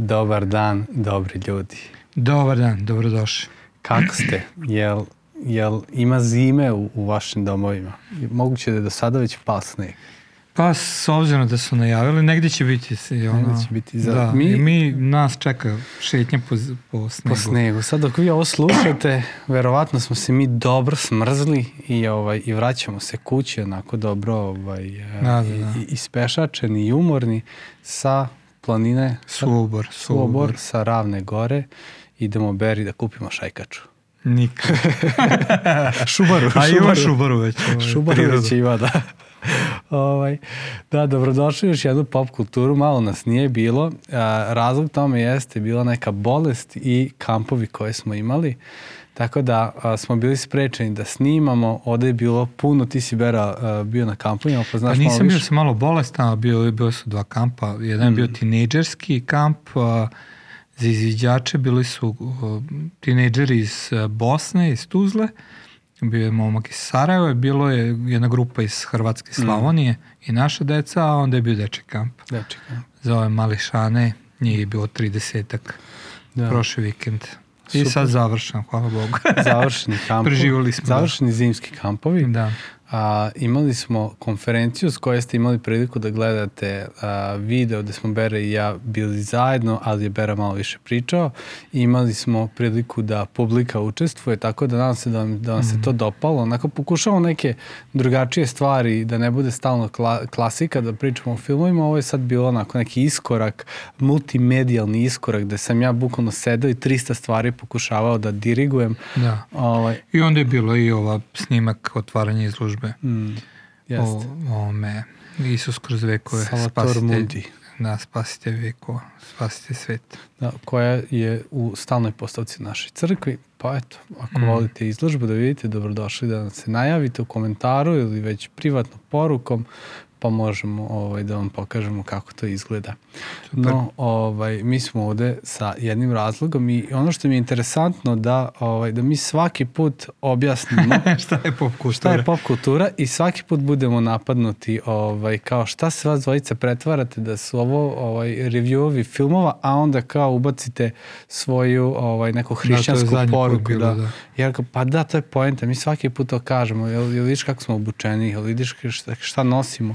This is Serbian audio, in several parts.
Dobar dan, dobri ljudi. Dobar dan, dobrodošli. Kako ste? Jel, jel ima zime u, u vašim domovima? Moguće da je do sada već pao sneg. Pa s obzirom da su najavili, negdje će biti se ono, Negde će biti za- da, mi- mi, mi nas čeka šetnja po, po snegu. Po snegu. Sad dok vi ovo slušate, verovatno smo se mi dobro smrzli i, ovaj, i vraćamo se kući onako dobro ovaj, e, Da, da, i, da. i, ispešačeni i umorni sa planine, sa Suobor, Suobor, sa Ravne gore. Idemo Beri da kupimo šajkaču. Nikad. Šubaru. A ima šubaru već. Ovaj, Šubaru prirodu. već ima, da. ovaj, da, dobrodošli još jednu pop kulturu, malo nas nije bilo. A, razlog tome jeste bila neka bolest i kampovi koje smo imali. Tako da a, smo bili sprečeni da snimamo, ovde je bilo puno, ti si Bera a, bio na kampovima, pa Pa znaš malo nisam bio više. sam malo bolestan, bio, bio su dva kampa. Jedan je bio Mm. tinejdžerski kamp a, za izviđače, bili su a, tinejdžeri iz a, Bosne, iz Tuzle, bio je momak iz Sarajeva, bilo je jedna grupa iz Hrvatske Mm. Slavonije i naša deca, a onda je bio deči kamp. Da, čekaj. za ove mališane, njih je bilo 30-ak Da. prošli vikend. I Super. sad završam, hvala Bogu. Završeni kampovi. Preživjeli smo, da. Završeni zimski kampovi. da. A, imali smo konferenciju s kojoj ste imali priliku da gledate a, video gde smo Bera i ja bili zajedno, ali je Bera malo više pričao. I imali smo priliku da publika učestvuje, tako da nadam se da vam, da vam se to dopalo. Onako pokušavamo neke drugačije stvari, da ne bude stalno kla, klasika, da pričamo o filmovima. Ovo je sad bilo onako neki iskorak, multimedijalni iskorak, gde sam ja bukvalno sedao i 300 stvari pokušavao da dirigujem. da. Ovaj, I onda je bilo i ova snimak otvaranja izložbe. Mm, O, jeste. o me, Isus kroz vekove, Salvator spasite, Mundi. da, spasite vekova, spasite svet. da, koja je u stalnoj postavci našoj crkvi. Pa eto, ako Mm. volite izložbu da vidite, dobrodošli da nam se najavite u komentaru ili već privatno porukom, pa možemo ovaj, da vam pokažemo kako to izgleda. No, ovaj, mi smo ovde sa jednim razlogom i ono što mi je interesantno da, ovaj, da mi svaki put objasnimo Šta je pop kultura? šta je pop kultura i svaki put budemo napadnuti ovaj, kao šta se vas dvojica pretvarate da su ovo ovaj, reviewovi filmova, a onda kao ubacite svoju ovaj, neku hrišćansku zadnji put poruku. bilo, da. da. Kao, pa da, to je poenta, mi svaki put to kažemo, jel, jel vidiš kako smo obučeni, jel vidiš šta, šta nosimo.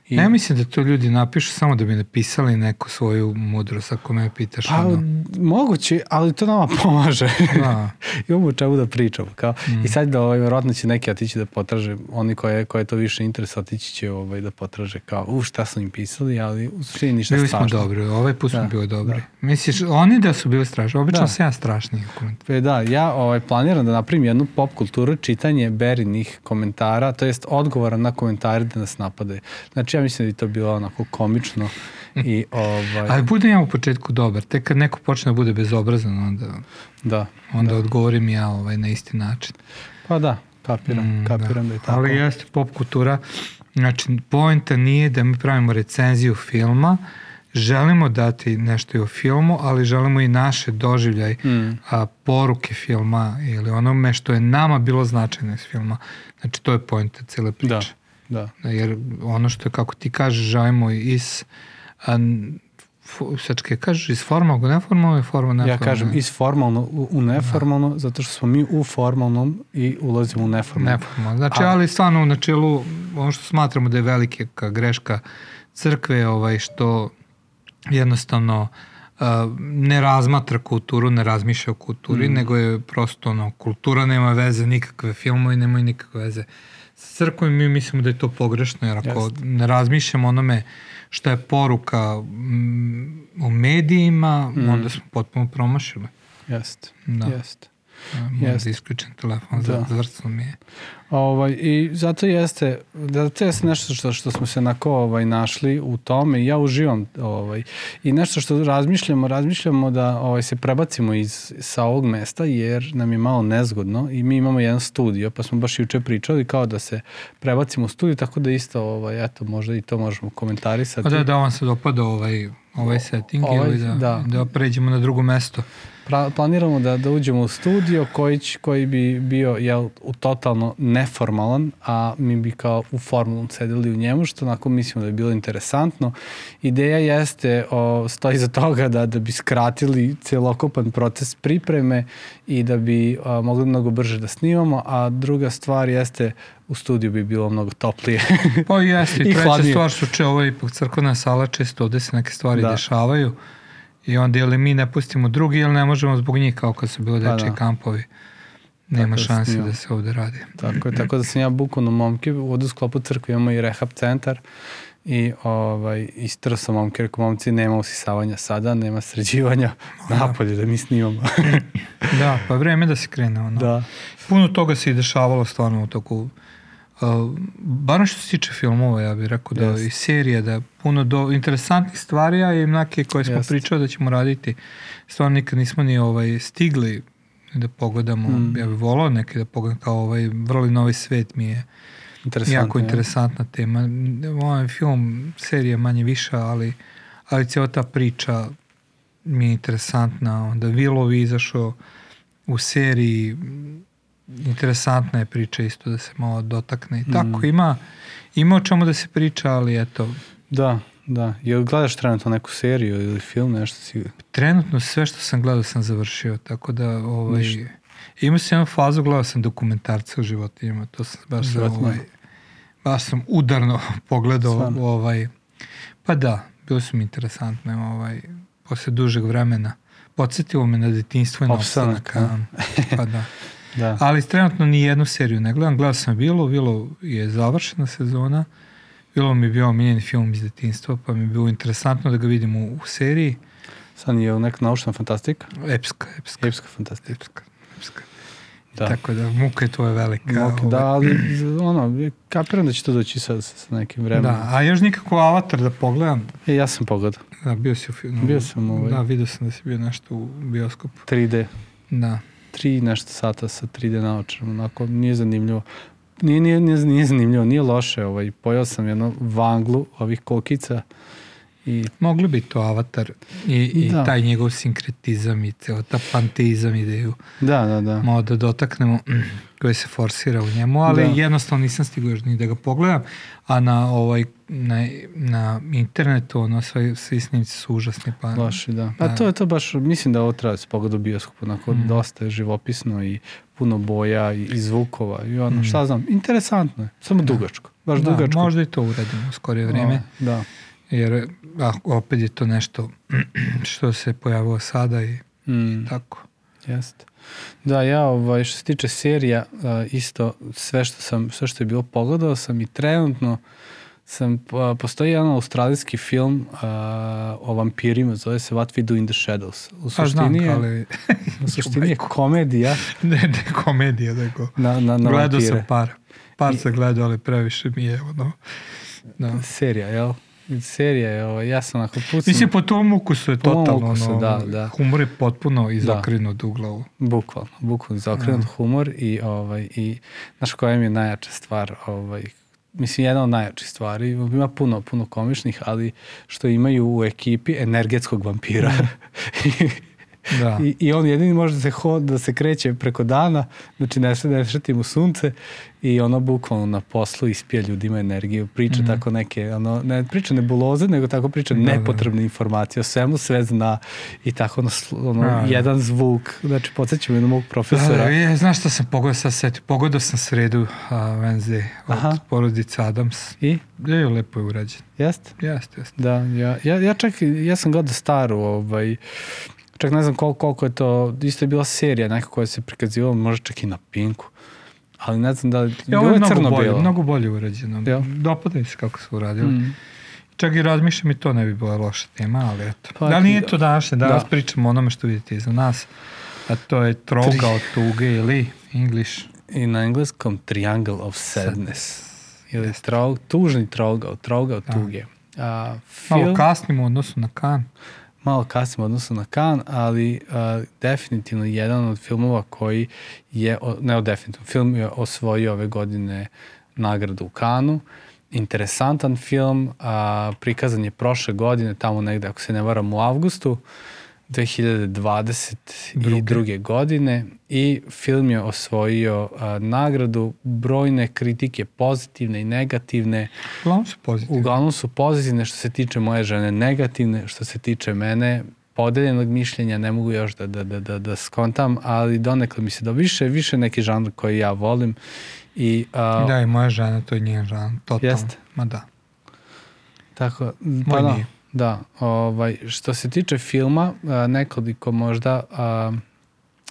I, Ne mislim da to ljudi napišu samo da bi napisali neku svoju mudrost, ako me pitaš. pa, ono. moguće, ali to nama pomaže. Da. imamo o čemu da pričamo. Kao. Mm. I sad da ovaj, verovatno će neki otići da potraže, oni koje, koje to više interesa otići će ovaj, da potraže kao, u šta su im pisali, ali u suštini ništa Bili smo strašno. dobri, ovaj put smo Da, bili dobri. Misliš, oni da su bili strašni, obično Da. sam ja strašniji u komentaru. E, Da, ja ovaj, planiram da napravim jednu pop kulturu čitanje Berinih komentara, to jest odgovora na komentare da nas napade. Znači ja mislim da bi to bilo onako komično i ovaj, Ali budem ja u početku dobar, tek kad neko počne da bude bezobrazan, onda, da, onda odgovorim ja ovaj, na isti način. pa da, kapiram, Mm, kapiram da, je tako. Ali jeste pop kultura, znači poenta nije da mi pravimo recenziju filma, želimo dati nešto i o filmu, ali želimo i naše doživljaj, Mm. a, poruke filma ili onome što je nama bilo značajno iz filma. Znači to je poenta cele priče. Da, da. Jer ono što je, kako ti kažeš, želimo iz a, fu- sad kaj kažeš, iz formalnog u neformalno i formalno Ja neformalno? kažem iz formalno u, u neformalno, zato što smo mi u formalnom i ulazimo u neformalno. Neformalno. Znači, A- ali stvarno u načelu, ono što smatramo da je velike ka greška crkve, ovaj, što jednostavno uh, ne razmatra kulturu, ne razmišlja o kulturi, Mm. nego je prosto ono, kultura nema veze, nikakve filmovi nemaju nikakve veze sa crkvom i mi mislimo da je to pogrešno, jer ako Jeste. ne razmišljamo onome šta je poruka mm, u medijima, Mm. onda smo potpuno promašili. Jeste, Da. jeste. Moram Jeste. da isključim telefon, Da. da. zvrcno mi je. Ovaj, I zato jeste, zato jeste nešto što, što smo se onako ovaj, našli u tome i ja uživam. Ovaj, I nešto što razmišljamo, razmišljamo da ovaj, se prebacimo iz, sa ovog mesta jer nam je malo nezgodno i mi imamo jedan studio, pa smo baš juče pričali kao da se prebacimo u studio, tako da isto, ovaj, eto, možda i to možemo komentarisati. Pa da, da vam se dopada ovaj, ovaj setting Ovaj, ili da, da. da. pređemo na drugo mesto. Planiramo da, da uđemo u studio koji, će, koji bi bio jel, u totalno neformalan, a mi bi kao u formalnom sedeli u njemu, što onako mislimo da bi bilo interesantno. Ideja jeste, o, stoji za toga da, da bi skratili celokupan proces pripreme i da bi a, mogli mnogo brže da snimamo, a druga stvar jeste u studiju bi bilo mnogo toplije. pa jeste, i treća hladnije. stvar su če ovo ipak crkvena sala, često ovde se neke stvari da. dešavaju i onda ili mi ne pustimo drugi ili ne možemo zbog njih kao kad su bili pa dečji da. kampovi. Nema tako šanse da, da se ovde radi. Tako je, tako da sam ja bukvalno momke, u odu sklopu crkve imamo i rehab centar i ovaj, istrao sam momke, rekao momci nema usisavanja sada, nema sređivanja, da. napolje da mi snimamo. da, pa vreme da se krene. Ono. Da. Puno toga se i dešavalo stvarno u toku Uh, što se tiče filmova, ja bih rekao da yes. i serije, da puno do interesantnih stvari, a i neke koje smo yes. pričali da ćemo raditi. Stvarno nikad nismo ni ovaj stigli da pogledamo, mm. ja bih volao neke da pogledam kao ovaj vrli novi svet mi je jako interesantna ja. tema. Ovaj film, serija manje više, ali, ali cijela ta priča mi je interesantna. Onda Willow izašao u seriji interesantna je priča isto da se malo dotakne i tako mm. ima ima o čemu da se priča, ali eto. Da, da. Jel gledaš trenutno neku seriju ili film, nešto si... Trenutno sve što sam gledao sam završio, tako da ovaj, imao sam jednu fazu, gledao sam dokumentarce o životinjama, to sam baš sam, ovaj, baš sam udarno pogledao Svarno. ovaj, pa da, bilo su mi interesantne ovaj, posle dužeg vremena. Podsjetilo me na detinstvo i na opstanak. Pa da. Da. Ali trenutno ni jednu seriju ne gledam. Gledao sam Vilo, Vilo je završena sezona. Vilo mi je bio omiljen film iz detinstva, pa mi je bilo interesantno da ga vidim u, u seriji. Sad je neka naučna fantastika? Epska, epska. Epska fantastika. Epska, epska. Da. Tako da, muka je tvoja velika. Muka, da, ali ono, kapiram da će to doći sa, sa nekim vremenom. Da, a još nikako avatar da pogledam. E, ja sam pogledao. Da, bio si u filmu. Bio sam ovaj. Da, vidio sam da si bio nešto u bioskopu. 3D. Da tri nešto sata sa 3D naočarom, onako nije zanimljivo. Nije, nije, nije, nije zanimljivo, nije loše, ovaj, pojao sam jednu vanglu ovih kokica i... Mogli bi to avatar i, i da. taj njegov sinkretizam i ceo ta panteizam ideju. Da, da, da. Malo da dotaknemo koji se forsira u njemu, ali da. jednostavno nisam stigao još ni da ga pogledam, a na ovaj na, na internetu ono sve, svi snimci su užasni pa loši da. A da. to je to baš mislim da ovo treba da se pogleda u bioskopu onako mm. dosta je živopisno i puno boja i, i zvukova i ono mm. šta znam interesantno je samo da. dugačko baš da, dugačko možda i to uradimo u skorije vreme o, da jer a, opet je to nešto što se pojavilo sada i, mm. i tako jeste Da, ja ovaj, što se tiče serija, isto sve što sam, sve što je bilo pogledao sam i trenutno sam, postoji jedan australijski film uh, o vampirima, zove se What We Do in the Shadows. U suštini, znam, je, ali... u suštini je komedija. ne, ne komedija, nego na, na, na gledao sam par. Par se gledao, ali previše mi je ono... Da. Serija, jel? Serija je, ovo, ja sam onako pucam. Mislim, po tom ukusu je po totalno, ukusu, ono, da, da. humor je potpuno izokrenut da. u glavu. Bukvalno, bukvalno izokrenut mm. humor i, ovaj, i znaš koja mi je najjača stvar, ovaj, mislim, jedna od najjačih stvari, ima puno, puno komičnih, ali što imaju u ekipi energetskog vampira. Mm. Da. I, I on jedini može da se, hod, da se kreće preko dana, znači ne, ne šeti mu sunce i ono bukvalno na poslu ispija ljudima energiju, priča mm. tako neke, ono, ne priča nebuloze, nego tako priča da, da. nepotrebne da. informacije, o svemu sve zna i tako ono, ono da, jedan zvuk, znači podsjećam jednog mog profesora. Da, da, je, znaš šta sam pogodio sad seti, pogodio sam sredu uh, Wednesday od Aha. porodice Adams. I? Je, lepo je urađen. Jeste? Jeste, jeste. Da, ja, ja, ja čak, ja sam gledao staru, ovaj, čak ne znam koliko, koliko je to, isto je bila serija neka koja se prikazivala, možda čak i na Pinku. Ali ne znam da li, ja, ovo je, je mnogo crno bolje, bilo. Mnogo bolje urađeno. Ja. Dopada mi se kako su uradili. Mm. Čak i razmišljam i to ne bi bila loša tema, ali eto. Pa, da nije to današnje, danas da. pričamo o onome što vidite iza nas, a to je troga od tuge ili English. I na engleskom Triangle of Sadness. Ili trog, tužni trogao, trogao da. tuge. A, film, Malo kasnimo u odnosu na kan malo kasnimo odnosno na Kan, ali uh, definitivno jedan od filmova koji je, ne definitivno, film je osvojio ove godine nagradu u Kanu. Interesantan film, a, prikazan je prošle godine, tamo negde, ako se ne varam, u avgustu, 2022. godine i film je osvojio a, nagradu brojne kritike pozitivne i negativne. Uglavnom su pozitivne. Uglavnom su pozitivne što se tiče moje žene, negativne što se tiče mene, podeljenog mišljenja ne mogu još da, da, da, da, da skontam, ali donekle mi se da više, više neki žanr koji ja volim. I, a, da, i moja žena, to je njen žanr, totalno. Jeste? Ma da. Tako, pa da, da, ovaj, što se tiče filma, nekoliko možda a,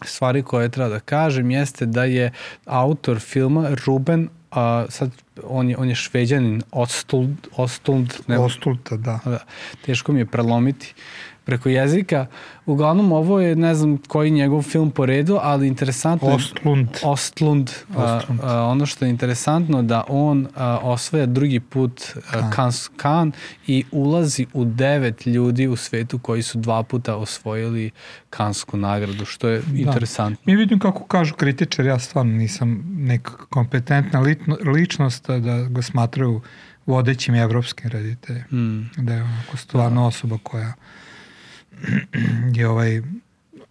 stvari koje treba da kažem jeste da je autor filma Ruben a sad on je, on je šveđanin Ostuld, Ostuld ne, Ostuld, da. da. Teško mi je prelomiti preko jezika. Uglavnom, ovo je, ne znam koji njegov film po redu, ali interesantno je... Ostlund. Ostlund. Ostlund. A, a, ono što je interesantno da on a, osvaja drugi put Kan. Kan i ulazi u devet ljudi u svetu koji su dva puta osvojili Kansku nagradu, što je da. interesantno. Mi vidim kako kažu kritičar, ja stvarno nisam neka kompetentna ličnost da ga smatraju vodećim evropskim rediteljem. Mm. Da je onako stvarno da. osoba koja je ovaj,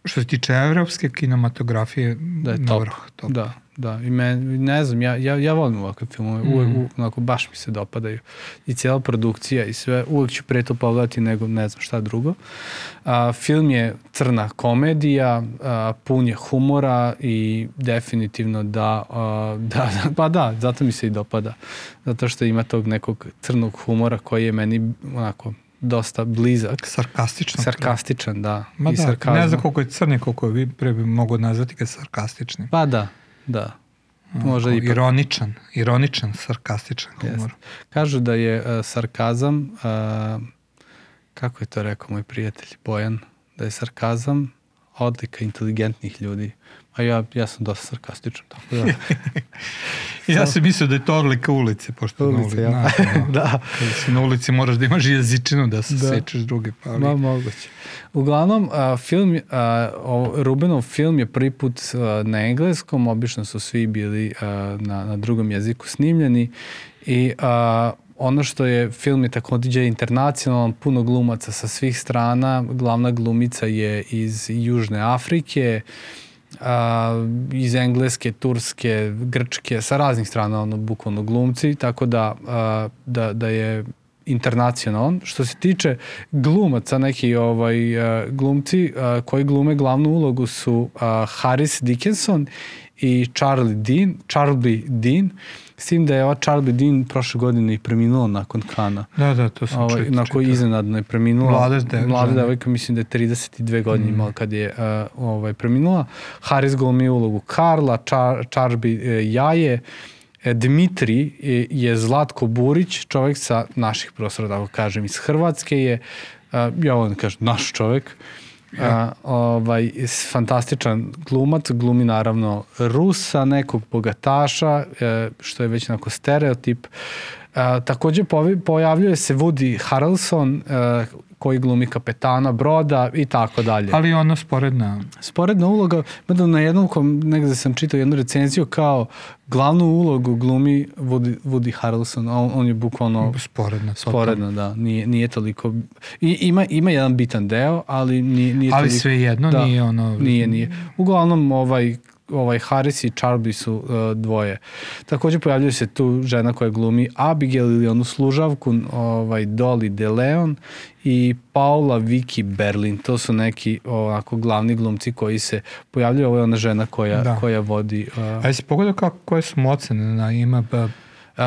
što se tiče evropske kinematografije, da je top. Vrh, top. Da, da. I me, ne znam, ja, ja, ja volim ovakve filmove, mm. uvek, uvek, onako, baš mi se dopadaju. I cijela produkcija i sve, uvek ću pre to pogledati nego ne znam šta drugo. A, film je crna komedija, a, pun je humora i definitivno da, a, da, pa da, zato mi se i dopada. Zato što ima tog nekog crnog humora koji je meni onako dosta blizak. Sarkastičan. Sarkastičan, da. Ma I da, sarkazma. ne znam koliko je crni, koliko je vi pre bi mogu nazvati ga sarkastičnim. Pa da, da. Može ipak. Ironičan, ironičan, sarkastičan humor. Yes. Kažu da je uh, sarkazam, uh, kako je to rekao moj prijatelj Bojan, da je sarkazam odlika inteligentnih ljudi. A ja, ja sam dosta sarkastičan, tako da... ja sam mislio da je to odlika ulice, pošto ulice, na ulici, ja. no, da. Kada si na ulici moraš da imaš jezičinu da se da. sečeš druge pa Ma, moguće. Uglavnom, a, film, a, o, Rubenov film je prvi put a, na engleskom, obično su svi bili a, na, na drugom jeziku snimljeni i a, ono što je film je takođe internacionalan, puno glumaca sa svih strana, glavna glumica je iz Južne Afrike, a, iz Engleske, Turske, Grčke, sa raznih strana, ono, bukvalno glumci, tako da, a, da, da je internacionalan. Što se tiče glumaca, neki ovaj, glumci koji glume glavnu ulogu su Harris Dickinson i Charlie Dean, Charlie Dean, S tim da je ova Charlie Dean prošle godine i preminula nakon Kana. Da, da, to sam ovaj, čitao. Nakon iznenadno je preminula. Mlada, de, mlada devojka, mislim da je 32 godine mm. imala kad je uh, ovaj, preminula. Haris glumi ulogu Karla, Char, Charbi uh, Jaje, e, Dmitri je, je Zlatko Burić, čovek sa naših prostora, tako kažem, iz Hrvatske je, uh, ja volim da kažem, naš čovek, uh, A, ovaj, fantastičan glumac, glumi naravno Rusa, nekog bogataša, e, što je već onako stereotip. A, takođe pojavljuje se Woody Harrelson, e, koji glumi kapetana broda i tako dalje. Ali ono sporedna. Sporedna uloga, mada na jednom kom negde sam čitao jednu recenziju kao glavnu ulogu glumi Woody, Woody Harrelson, on, on je bukvalno sporedna, sporedna, da, nije, nije toliko i ima ima jedan bitan deo, ali nije, nije ali toliko, sve jedno da, nije ono nije nije. Uglavnom ovaj ovaj Harris i Charby su uh, dvoje. Takođe pojavljuje se tu žena koja glumi Abigail ili onu služavku, ovaj Dolly De Leon i Paula Vicky Berlin. To su neki ovako glavni glumci koji se pojavljuju. Ovo je ona žena koja, da. koja vodi... Uh, A jesi pogledao kako, koje su mu ocene na IMDb?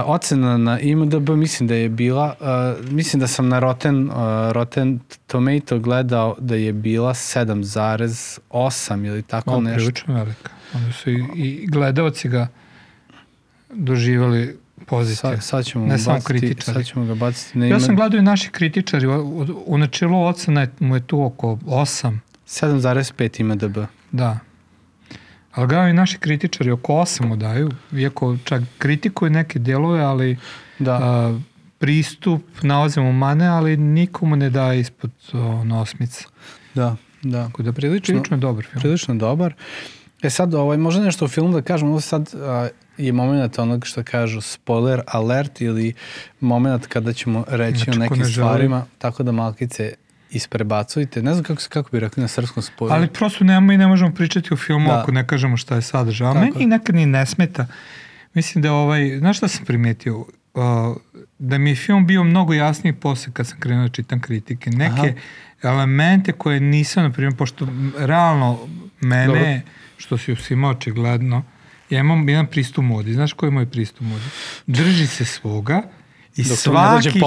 Ocena na IMDb mislim da je bila, uh, mislim da sam na Rotten, uh, Rotten Tomato gledao da je bila 7,8 ili tako o, nešto. Prilično velika. Onda su i, i gledalci ga doživali pozitivno. Sad, sad ćemo ne samo baciti, kritičari. Sad ćemo ga baciti na ime. Ja sam gledao i naši kritičari, u, u načelu ocena mu je tu oko 8. 7,5 ima DB. Da. Ali gledao i naši kritičari oko 8 mu daju, iako čak kritikuju neke delove, ali da. a, pristup nalazimo mane, ali nikomu ne daje ispod ono, osmica. Da, da. Tako da prilično, prilično dobar film. Prilično dobar. E sad, ovaj, možda nešto o filmu da kažem, ovo sad a, je moment onog što kažu spoiler alert ili moment kada ćemo reći znači, o nekim ne stvarima, tako da malkice isprebacujete. Ne znam kako, kako bi rekli na srpskom spoju. Ali prosto ne, mi ne možemo pričati o filmu da. ako ne kažemo šta je sadržaj. A meni nekad ni ne smeta. Mislim da ovaj, znaš šta sam primetio? Uh, da mi je film bio mnogo jasniji posle kad sam krenuo da čitam kritike. Neke Aha. elemente koje nisam, na primjer, pošto realno mene, Dobro. što si usima očigledno, ja imam jedan pristup modi. Znaš koji je moj pristup modi? Drži se svoga, I Dok svaki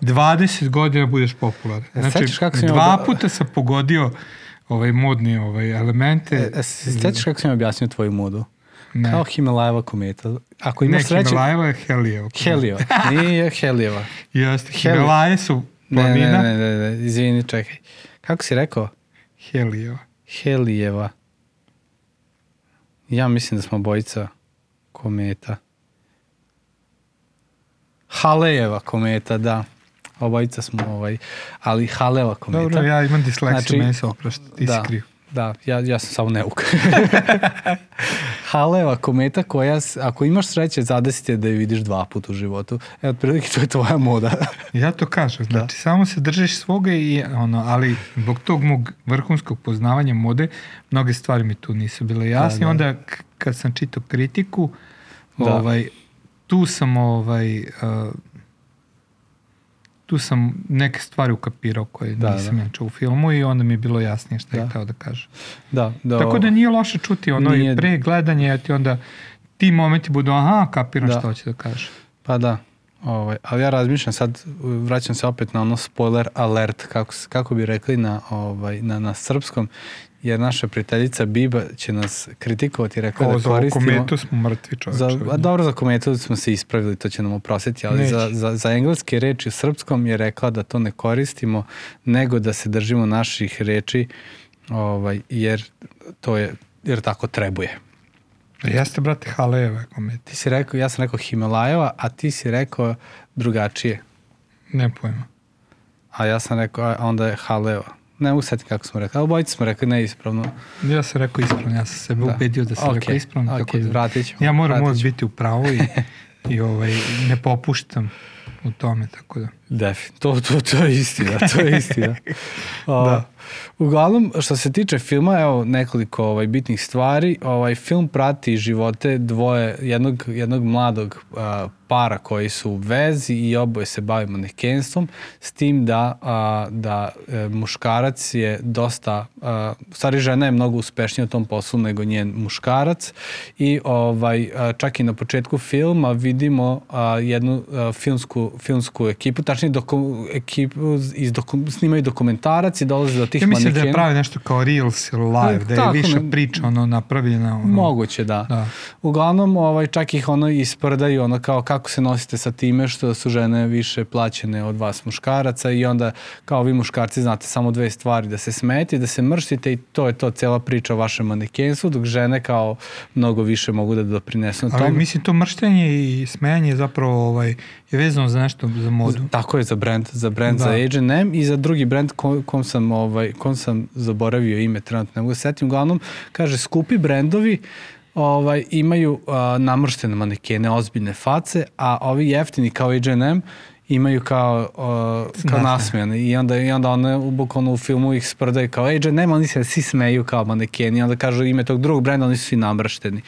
20 godina budeš popularan. E, znači, kako dva puta sam pogodio ovaj modni ovaj elemente. E, e, sećaš kako sam objasnio tvoju modu? Ne. Kao Himalajeva kometa. Ako imaš ne, sreće... Himalajeva je Helijeva. Helijeva, nije Helijeva. Jeste, Himalaje su planina. Ne, ne, ne, ne, izvini, čekaj. Kako si rekao? Helijeva. Helijeva. Ja mislim da smo bojica kometa. Halejeva kometa, da. Obojica smo, ovaj, ali Haleva kometa. Dobro, ja imam disleksiju, znači, meni se oprašta, ti da, si kriv. Da, ja, ja sam samo neuk. Haleva kometa koja, ako imaš sreće, zadesite da je vidiš dva puta u životu. Evo, otprilike to je tvoja moda. ja to kažem, da. znači samo se držiš svoga i ono, ali zbog tog mog vrhunskog poznavanja mode, mnoge stvari mi tu nisu bile jasne. Da, da. Onda kad sam čitao kritiku, da. ovaj, tu sam ovaj, uh, tu sam neke stvari ukapirao koje da, nisam da. ja u filmu i onda mi je bilo jasnije šta da. je hteo da kaže. Da, da, Tako da nije loše čuti ono nije... i pre gledanje, ti onda ti momenti budu aha, kapiram da. šta hoće da kaže. Pa da, ovaj, ali ja razmišljam sad, vraćam se opet na ono spoiler alert, kako, kako bi rekli na, ovaj, na, na srpskom, jer naša prijateljica Biba će nas kritikovati, rekla da koristimo... Za kometu smo mrtvi čovječe. Za, a dobro, za kometu smo se ispravili, to će nam oprositi, ali za, za, za engleske reči u srpskom je rekla da to ne koristimo, nego da se držimo naših reči, ovaj, jer to je, jer tako trebuje. A jeste, brate, Halejeva kometa. Ti si rekao, ja sam rekao Himalajeva, a ti si rekao drugačije. Ne pojma. A ja sam rekao, a onda je Haleva. Ne mogu setiti kako smo rekli, ali obojice smo rekli neispravno. Ja sam rekao ispravno, ja sam sebe da. ubedio da sam okay. rekao ispravno. Ok, tako da, vratit ćemo. Ja moram uvijek biti u pravu i, i ovaj, ne popuštam u tome, tako da. Definitivno, to, to, to je istina, to je istina. da. Uglavnom, što se tiče filma, evo nekoliko ovaj, bitnih stvari. Ovaj film prati živote dvoje, jednog, jednog mladog uh, para koji su u vezi i oboje se bave manekenstvom, s tim da, a, da e, muškarac je dosta, a, stvari žena je mnogo uspešnija u tom poslu nego njen muškarac i ovaj, a, čak i na početku filma vidimo a, jednu a, filmsku, filmsku ekipu, tačnije doku, ekipu iz doku, snimaju dokumentarac i dolaze do tih ja mislim da je pravi nešto kao Reels ili Live, da je Tako, više priča ono napravljena. Ono. Moguće, da. da. Uglavnom, ovaj, čak ih ono isprdaju, ono kao kako se nosite sa time što su žene više plaćene od vas muškaraca i onda kao vi muškarci znate samo dve stvari, da se smete i da se mrštite i to je to cela priča o vašem manekenstvu, dok žene kao mnogo više mogu da doprinesu na tome. Ali mislim to mrštenje i smejanje je zapravo ovaj, je vezano za nešto, za modu. Tako je, za brand, za brand, da. za H&M i za drugi brand kom, kom, sam, ovaj, kom sam zaboravio ime trenutno, ne mogu da setim, uglavnom kaže skupi brendovi ovaj, imaju a, namrštene manekene, ozbiljne face, a ovi jeftini kao H&M imaju kao, uh, kao nasmejane i onda, i onda one bukvalno u filmu ih sprdaju kao H&M, oni se svi smeju kao manekeni, onda kažu ime tog drugog brenda, oni su svi namršteni.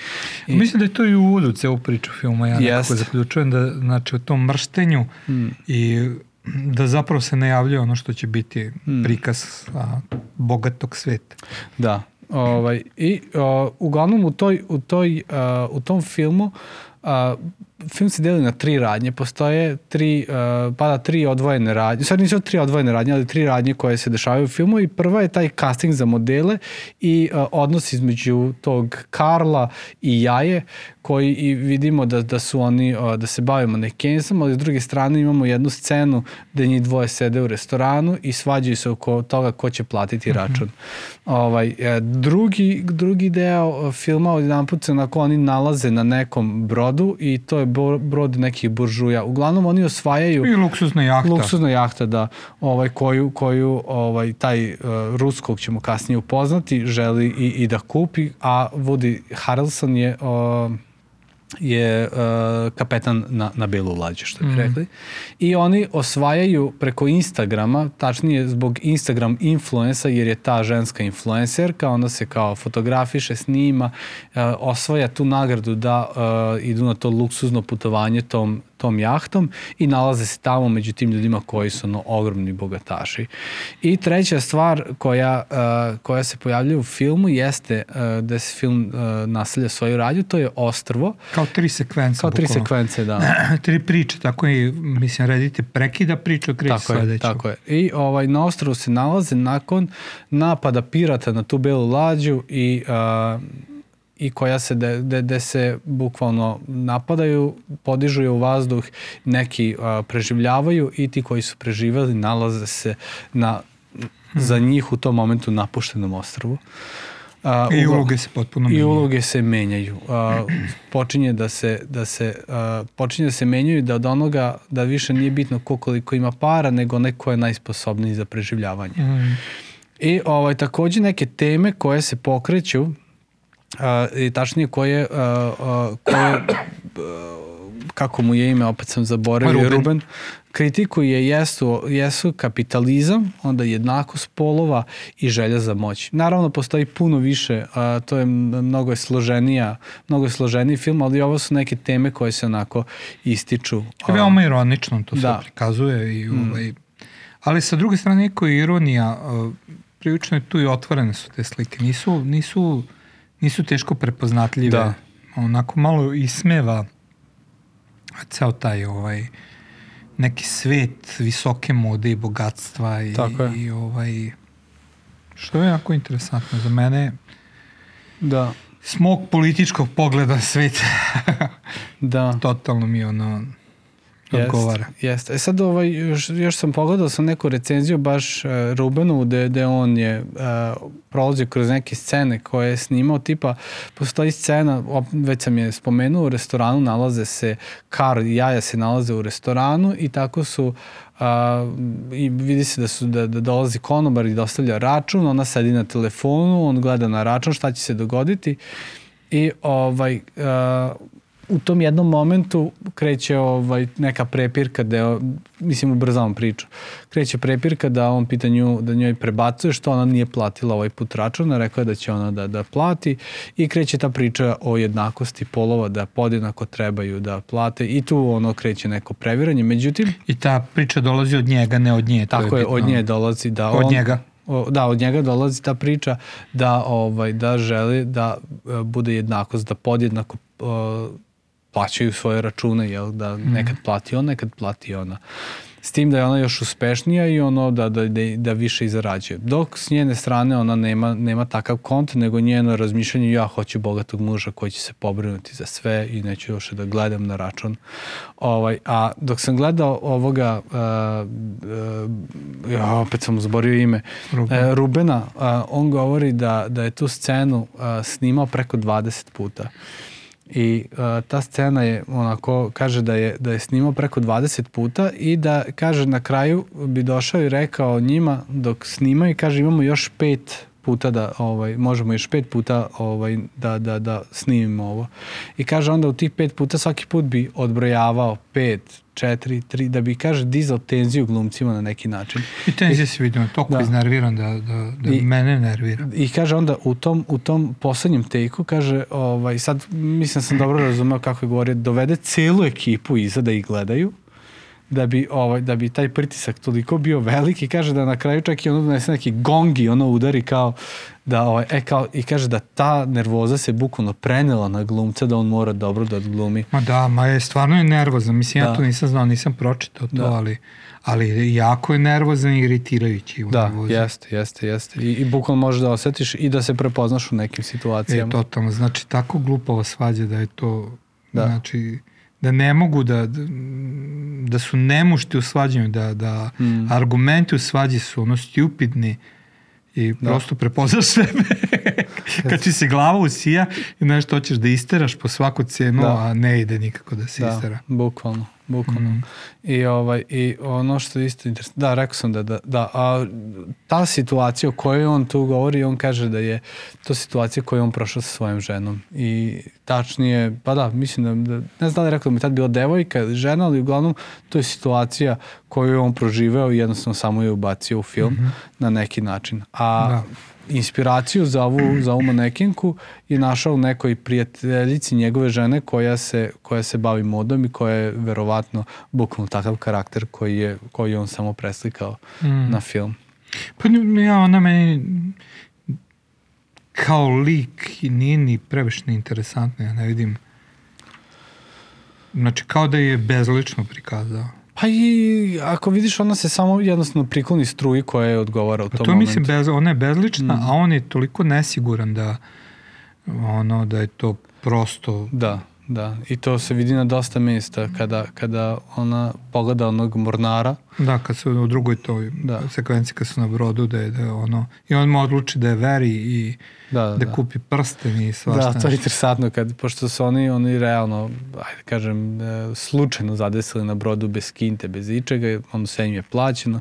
I... Mislim da je to i u uvodu ceo priču filma, ja nekako zaključujem da znači o tom mrštenju hmm. i da zapravo se najavljuje ono što će biti hmm. prikaz a, bogatog sveta. Da, Ovaj, I uh, uglavnom u, toj, u, toj, uh, u tom filmu uh, film se deli na tri radnje. Postoje tri, uh, pada tri odvojene radnje. Sad nisu tri odvojene radnje, ali tri radnje koje se dešavaju u filmu i prva je taj casting za modele i uh, odnos između tog Karla i Jaje koji i vidimo da, da su oni, da se bave manekensom, ali s druge strane imamo jednu scenu gde njih dvoje sede u restoranu i svađaju se oko toga ko će platiti mhm. račun. Mm -hmm. ovaj, e, drugi, drugi deo filma od jedan put se onako oni nalaze na nekom brodu i to je brod nekih buržuja. Uglavnom oni osvajaju... I luksuzna jahta. Luksuzna jahta, da. Ovaj, koju, koju ovaj, taj uh, ruskog ćemo kasnije upoznati, želi i, i da kupi, a Woody Harrelson je... Uh, je uh, kapetan na, na belu lađu, što bi mm. rekli. I oni osvajaju preko Instagrama, tačnije zbog Instagram influensa, jer je ta ženska influencerka, onda se kao fotografiše, snima, uh, osvaja tu nagradu da uh, idu na to luksuzno putovanje tom tom jahtom i nalaze se tamo među tim ljudima koji su ono, ogromni bogataši. I treća stvar koja, uh, koja se pojavlja u filmu jeste uh, da se film uh, naselja svoju radju, to je Ostrvo. Kao tri sekvence. Kao tri bukvalno. sekvence, da. tri priče, tako i, mislim, redite prekida priču, kreće tako sledeću. Je, tako je. I ovaj, na Ostrovu se nalaze nakon napada pirata na tu belu lađu i uh, i koja se, de, de, de se bukvalno napadaju, podižu je u vazduh, neki a, preživljavaju i ti koji su preživeli nalaze se na, hmm. za njih u tom momentu napuštenom ostrvu. A, I uloge se potpuno menjaju. I uloge se menjaju. A, počinje da se, da se, a, počinje da se menjaju da od onoga da više nije bitno ko koliko ima para, nego neko je najsposobniji za preživljavanje. Mm. I ovaj, takođe neke teme koje se pokreću uh, i tačnije koje, uh, uh, koje uh, kako mu je ime, opet sam zaboravio, Ruben, Ruben kritikuje jesu, jesu kapitalizam, onda jednakost polova i želja za moć. Naravno, postoji puno više, a, to je mnogo je složenija, mnogo je složeniji film, ali ovo su neke teme koje se onako ističu. Je veoma ironično to da. se prikazuje. I, mm. ovaj, ali sa druge strane, neko je ironija, prilično je tu i otvorene su te slike. Nisu, nisu nisu teško prepoznatljive. Da. Onako malo ismeva ceo taj ovaj neki svet visoke mode i bogatstva i, Tako je. i ovaj što je jako interesantno za mene da s mog političkog pogleda svet da totalno mi ono odgovara. Jeste, jest. E sad ovaj, još, još sam pogledao sam neku recenziju baš uh, Rubenu gde, gde on je uh, prolazio kroz neke scene koje je snimao, tipa postoji scena, op, već sam je spomenuo, u restoranu nalaze se, Kar i Jaja se nalaze u restoranu i tako su Uh, i vidi se da su da, da dolazi konobar i dostavlja račun, ona sedi na telefonu, on gleda na račun šta će se dogoditi i ovaj uh, u tom jednom momentu kreće ovaj, neka prepirka da mislim ubrzavam priču. Kreće prepirka da on pita nju, da njoj prebacuje što ona nije platila ovaj put račun, rekla je da će ona da, da plati i kreće ta priča o jednakosti polova da podjednako trebaju da plate i tu ono kreće neko previranje. Međutim... I ta priča dolazi od njega, ne od nje. Tako je, je od nje dolazi da od on... njega da od njega dolazi ta priča da ovaj da želi da e, bude jednakost da podjednako uh, plaćaju svoje račune, jel, da mhm. nekad plati on, nekad plati ona. S tim da je ona još uspešnija i ono da, da, da, da više i zarađuje. Dok s njene strane ona nema, nema takav kont, nego njeno razmišljanje ja hoću bogatog muža koji će se pobrinuti za sve i neću još da gledam na račun. Ovaj, a dok sam gledao ovoga, uh, uh, ja opet sam zborio ime, Ruben. uh, Rubena, uh, on govori da, da je tu scenu uh, snimao preko 20 puta. I uh, ta scena je onako, kaže da je, da je snimao preko 20 puta i da kaže na kraju bi došao i rekao njima dok snimaju, kaže imamo još pet puta da ovaj možemo još pet puta ovaj da da da snimimo ovo. I kaže onda u tih pet puta svaki put bi odbrojavao pet, 4, 3, da bi, kaže, dizao tenziju glumcima na neki način. I tenzija se vidio, toliko da. iznerviran da, da, da I, mene nervira. I kaže onda u tom, u tom poslednjem tejku, kaže, ovaj, sad mislim sam dobro razumeo kako je govorio, dovede celu ekipu iza da ih gledaju, da bi, ovaj, da bi taj pritisak toliko bio veliki, kaže da na kraju čak i ono donese neki gongi, ono udari kao da, ovaj, e, kao, i kaže da ta nervoza se bukvalno prenela na glumca da on mora dobro da odglumi. Ma da, ma je stvarno je nervozan, mislim da. ja to nisam znao, nisam pročitao to, da. ali ali jako je nervozan i iritirajući u da, nervozi. jeste, jeste, jeste. I, I bukvalno možeš da osetiš i da se prepoznaš u nekim situacijama. E, totalno. Znači, tako glupava svađa da je to, da. znači, da ne mogu da, da su nemušti u svađanju, da, da mm. argumenti u svađi su ono stupidni i da. prosto prepoznaš sebe kad ti se glava usija i nešto hoćeš da isteraš po svaku cijenu, da. a ne ide nikako da se da, istera. bukvalno bukvalno. Mm. I, ovaj, I ono što je isto interesantno, da, rekao sam da, da, da a ta situacija o kojoj on tu govori, on kaže da je to situacija koju on prošao sa svojom ženom. I tačnije, pa da, mislim da, da ne znam da li je rekao da mi tad bila devojka ili žena, ali uglavnom to je situacija koju je on proživeo i jednostavno samo je ubacio u film mm -hmm. na neki način. A da inspiraciju za ovu, za ovu manekinku je našao u nekoj prijateljici njegove žene koja se, koja se bavi modom i koja je verovatno bukvalno takav karakter koji je, koji je on samo preslikao mm. na film. Pa ja, ona meni kao lik i nije ni previše interesantna, ja ne vidim znači kao da je bezlično prikazao. Pa i ako vidiš, ona se samo jednostavno prikloni struji koja je odgovara u pa tom to momentu. mislim, bez, ona je bezlična, mm. a on je toliko nesiguran da ono da je to prosto... Da, da. I to se vidi na dosta mesta kada, kada ona pogleda onog mornara. Da, kad su u drugoj toj da. sekvenciji kad su na brodu da je, da je ono... I on mu odluči da je veri i da, da, da, da. kupi prsten i svašta. Da, to je interesantno, kad, pošto su oni, oni realno, ajde kažem, e, slučajno zadesili na brodu bez kinte, bez ičega, ono sve im je plaćeno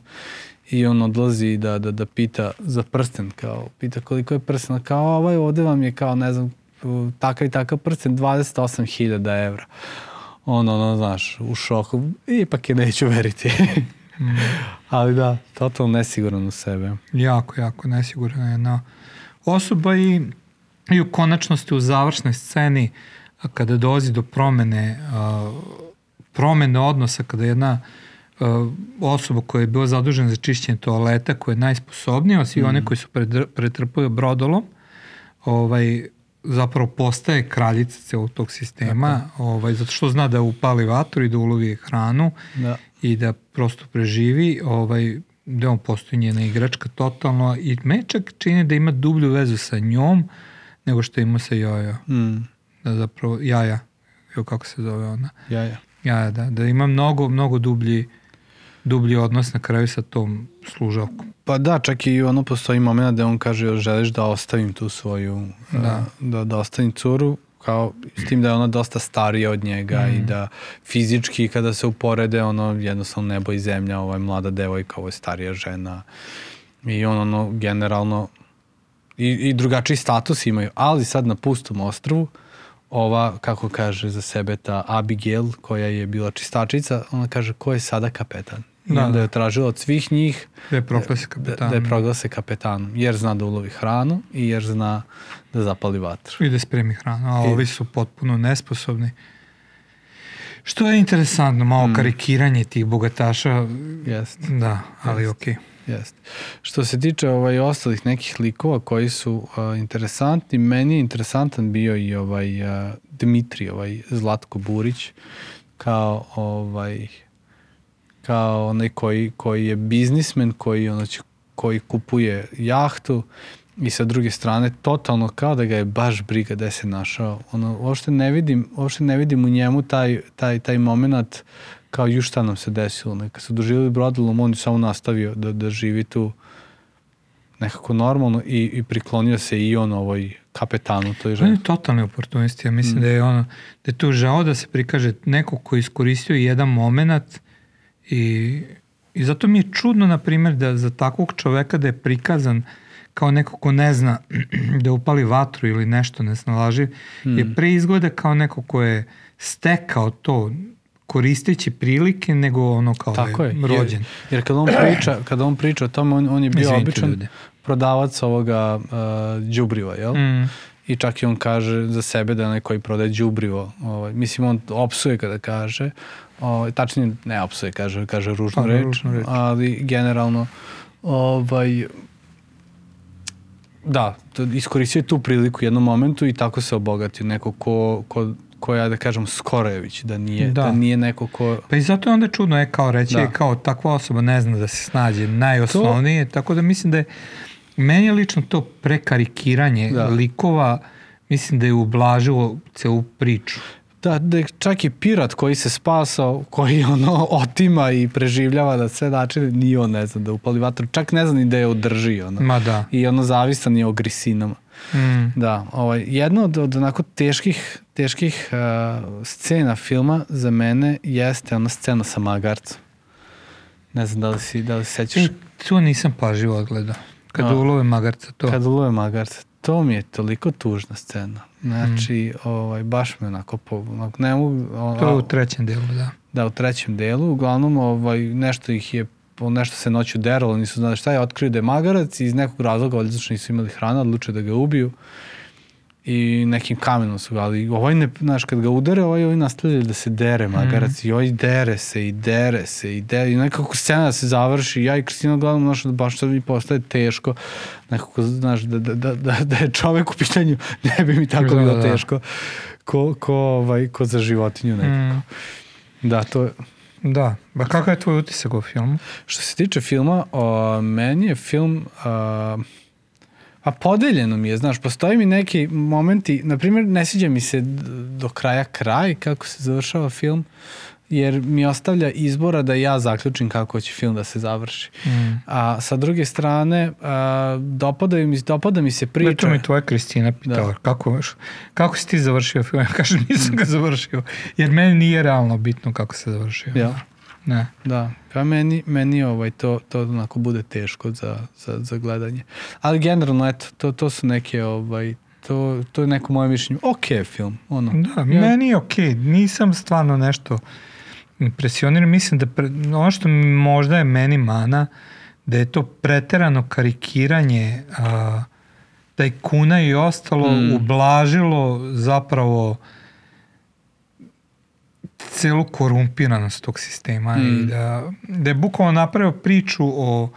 i on odlazi da, da, da pita za prsten, kao, pita koliko je prsten, kao ovaj ovde vam je kao, ne znam, takav i takav prsten, 28.000 evra. On, ono, znaš, u šoku, ipak je neću veriti. mm. Ali da, totalno nesiguran u sebe. Jako, jako nesiguran je na osoba i, i u konačnosti u završnoj sceni kada dolazi do promene promene odnosa kada jedna osoba koja je bila zadužena za čišćenje toaleta koja je najsposobnija, svi mm. one koji su pretrpaju brodolom ovaj, zapravo postaje kraljica celog tog sistema, ovaj, zato što zna da upali vatru i da ulovi hranu da. i da prosto preživi, ovaj, da on postoji njena igračka totalno i me čak čini da ima dublju vezu sa njom nego što ima sa Jojo. Mm. Da zapravo, Jaja, jo kako se zove ona. Jaja. Jaja, da, da ima mnogo, mnogo dublji dublji odnos na kraju sa tom služavkom. Pa da, čak i ono postoji moment da on kaže želiš da ostavim tu svoju, da, da, da ostavim curu, kao s tim da je ona dosta starija od njega mm. i da fizički kada se uporede ono jednostavno nebo i zemlja, ovo je mlada devojka, ovo je starija žena. I on ono generalno i, i drugačiji status imaju, ali sad na pustom ostrvu ova, kako kaže za sebe ta Abigail koja je bila čistačica, ona kaže ko je sada kapetan I da, onda da. je tražila od svih njih da je proglase. Da, da je proglase kapetan, jer zna da ulovi hranu i jer zna da zapali vatru. I da spremi hranu, a I... ovi su potpuno nesposobni. Što je interesantno, malo mm. karikiranje tih bogataša. Jest. Da, ali Jest. okej. Okay. Jest. Što se tiče ovaj ostalih nekih likova koji su uh, interesantni, meni je interesantan bio i ovaj uh, Dmitri, ovaj Zlatko Burić kao ovaj kao onaj koji, koji je biznismen, koji, ono, koji kupuje jahtu i sa druge strane totalno kao da ga je baš briga gde se našao. Ono, uopšte ne vidim, uopšte ne vidim u njemu taj, taj, taj moment kao ju šta nam se desilo. Neka su doživjeli brodolom, on je samo nastavio da, da živi tu nekako normalno i, i priklonio se i on ovoj kapetanu toj ženi. On je totalni oportunist, ja mislim mm. da je ono, da je tu žao da se prikaže neko ko iskoristio jedan moment I, I zato mi je čudno, na primjer, da za takvog čoveka da je prikazan kao neko ko ne zna da upali vatru ili nešto ne snalaži, hmm. je pre izgleda kao neko ko je stekao to koristeći prilike nego ono kao Tako je, je rođen. Jer, jer kad on priča, kad on priča o tome, on, on je bio Izvinite običan ljude. prodavac ovoga uh, džubriva, jel? Mm. I čak i on kaže za sebe da je onaj koji prodaje džubrivo. Ovaj, mislim, on opsuje kada kaže, ovaj, tačnije ne opsuje, kaže, kaže ružnu, pa, reč, ružnu reč, ali generalno ovaj, da, iskoristio je tu priliku u jednom momentu i tako se obogatio neko ko, ko ko ja da kažem Skorojević, da nije, da. da nije neko ko... Pa i zato je onda čudno, je kao reći, da. je kao takva osoba ne zna da se snađe najosnovnije, to... tako da mislim da je meni je lično to prekarikiranje da. likova, mislim da je ublažilo celu priču. Da, da čak i pirat koji se spasao, koji ono otima i preživljava da sve načine, ni on ne zna da upali vatru, čak ne zna ni da je održi. Ono. Ma da. I ono zavisan je o grisinama. Mm. Da, ovaj, jedna od, od onako teških, teških uh, scena filma za mene jeste ona scena sa magarcom. Ne znam da li si, da li se sećaš. I tu nisam pažljivo odgledao. Kada A. ulove magarca to. Kad ulove magarca. To mi je toliko tužna scena. Znači, ovaj, baš me onako, po, ne mogu... o- To je u trećem delu, da. Da, u trećem delu. Uglavnom, ovaj, nešto ih je nešto se noću deralo, nisu znali šta je, otkriju da je magarac i iz nekog razloga, zašto nisu imali hrana, odlučuju da ga ubiju i nekim kamenom su ga, ali ovaj ne, znaš, kad ga udare, ovaj, ovaj nastavlja da se dere magarac i ovaj dere se i dere se i dere i nekako scena da se završi, ja i Kristina gledam, znaš, da baš sad mi postaje teško, nekako, znaš, da, da, da, da, da je čovek u pitanju, ne bi mi tako Da, bilo da, da. teško, ko, ko, ovaj, ko za životinju nekako. Mm. Da, to je, Da. Ba kakav je tvoj utisak o filmu? Što se tiče filma, o, meni je film a, a podeljeno mi je, znaš, postoji mi neki momenti, na primjer, ne sviđa mi se do kraja kraj, kako se završava film, jer mi ostavlja izbora da ja zaključim kako će film da se završi. Mm. A sa druge strane, a, dopada, mi, dopada mi se priča. Priča mi tvoja Kristina pitala, kako, kako si ti završio film? Ja kažem, nisam ga završio. Jer meni nije realno bitno kako se završio. Jel? Ne. Da, pa meni, meni ovaj, to, to onako bude teško za, za, za gledanje. Ali generalno, eto, to, to su neke, ovaj, to, to je neko moje mišljenje. Ok je film, ono. Da, Ja- meni je okej. Nisam stvarno nešto impresioniran. Mislim da pre, ono što možda je meni mana, da je to preterano karikiranje a, tajkuna i ostalo Mm. ublažilo zapravo celu korumpiranost tog sistema Mm. i da, da je bukvalno napravio priču o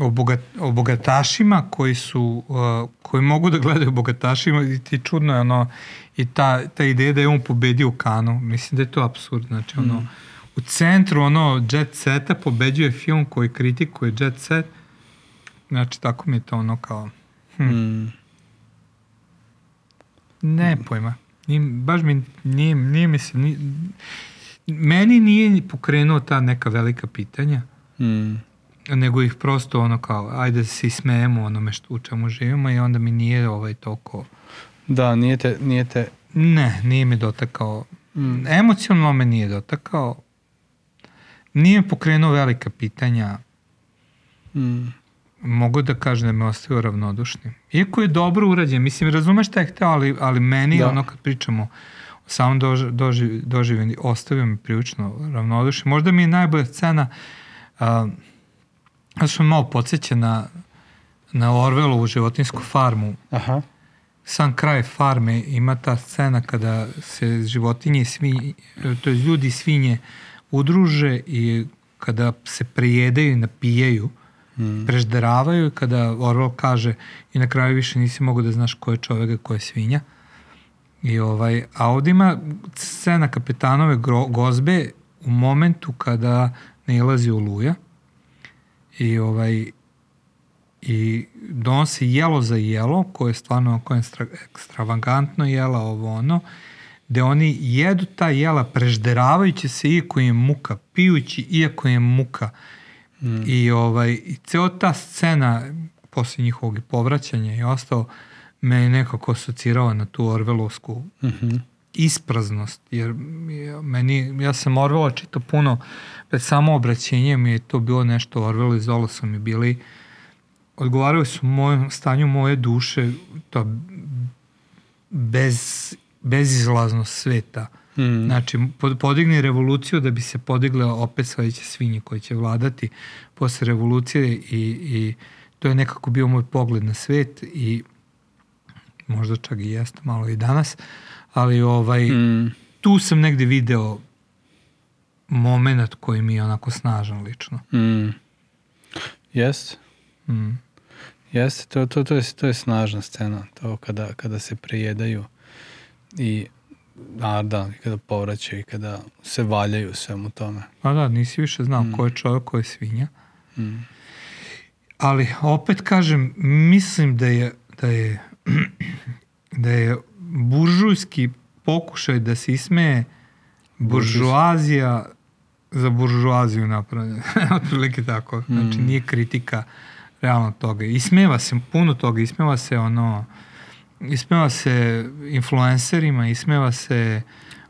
o, bogat, o bogatašima koji su uh, koji mogu da gledaju bogatašima i ti čudno je ono i ta, ta ideja da je on pobedio u Kanu. Mislim da je to apsurd znači ono u centru ono Jet Seta pobeđuje film koji kritikuje Jet Set. Znači tako mi je to ono kao Mm. ne pojma nije, baš mi nije, nije mi se ni, meni nije pokrenuo ta neka velika pitanja Mm. nego ih prosto ono kao, ajde se ismejemo onome što, u čemu živimo i onda mi nije ovaj toliko, Da, nije te, nije te ne, nije mi dotakao, Mm. emocionalno me nije dotakao, nije pokrenuo velika pitanja, mm. Mogu da kažem da me ostavio ravnodušnim. Iako je dobro urađen, mislim, razumeš šta je hteo, ali, ali meni Da. ono kad pričamo o samom dož, doživ, doživljenju, ostavio me prilično ravnodušnim. Možda mi je najbolja scena, a, ja sam malo podsjećan na, na Orvelovu životinsku farmu. Aha. Sam kraj farme ima ta scena kada se životinje i svinje, to je ljudi svinje udruže i kada se prejedaju i napijaju, Mm. prežderavaju i kada Orwell kaže i na kraju više nisi mogu da znaš ko je čovek, a ko je svinja. I ovaj, a ovdje ima scena kapetanove gro, gozbe u momentu kada nailazi oluja i ovaj i donosi jelo za jelo koje je stvarno oko ekstra, ekstravagantno jela ovo ono gde oni jedu ta jela prežderavajući se iako je muka pijući iako je muka Mm. I, ovaj, i ceo ta scena posle njihovog povraćanja i ostao me je nekako asocirao na tu Orvelovsku Mhm. ispraznost, jer meni, ja sam Orvela čitao puno, pred samo obraćenje mi je to bilo nešto, Orwell i Zola su mi bili, odgovarali su mojem stanju moje duše, to bez, bezizlaznost sveta. Mm. Znači, pod- podigni revoluciju da bi se podigle opet sledeće svinje koje će vladati posle revolucije i, i to je nekako bio moj pogled na svet i možda čak i jeste malo i danas, ali ovaj, Mm. tu sam negde video moment koji mi je onako snažan lično. Mm. Jeste. Mm. Jeste, to, to, to, je, to je snažna scena, to kada, kada se prejedaju i a da, i kada povraćaju i kada se valjaju u svemu tome. A da, nisi više znao Mm. ko je čovjek, ko je svinja. Mm. Ali opet kažem, mislim da je da je da je buržujski pokušaj da se ismeje buržuazija za buržuaziju napravljena. Otprilike tako. Znači, Mm. nije kritika realno toga. Ismeva se puno toga. Ismeva se ono... Ismeva se influencerima, ismeva se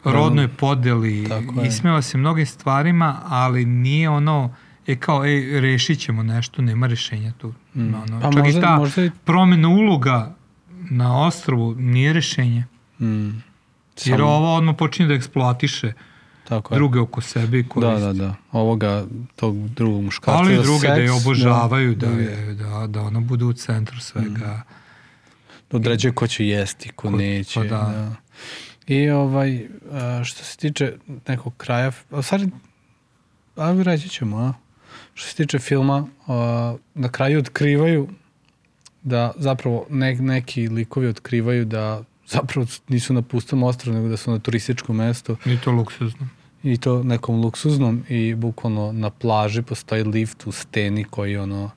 rodnoj podeli, Tako je. ismeva se mnogim stvarima, ali nije ono, je kao, ej, rešit ćemo nešto, nema rešenja tu. Mm. Ono, Pa čak možda- i ta možda i- promjena uloga na ostrovu nije rešenje. Mm. Jer Samo- ovo odmah počinje da eksploatiše Tako je. druge oko sebe i Da, koristi. da, da. Ovoga, tog drugog muškarca. Ali i za druge da je seks, obožavaju, da, da, Mm. je, da, da ona bude u centru svega. Da određuje ko će jesti, ko, Ko- neće. pa da. da. I ovaj, što se tiče nekog kraja, a stvari, a reći ćemo, a? Što se tiče filma, a, na kraju otkrivaju da zapravo ne, neki likovi otkrivaju da zapravo nisu na pustom ostrovu, nego da su na turističkom mestu I to luksuzno. i to nekom luksuznom i bukvalno na plaži postoji lift u steni koji ono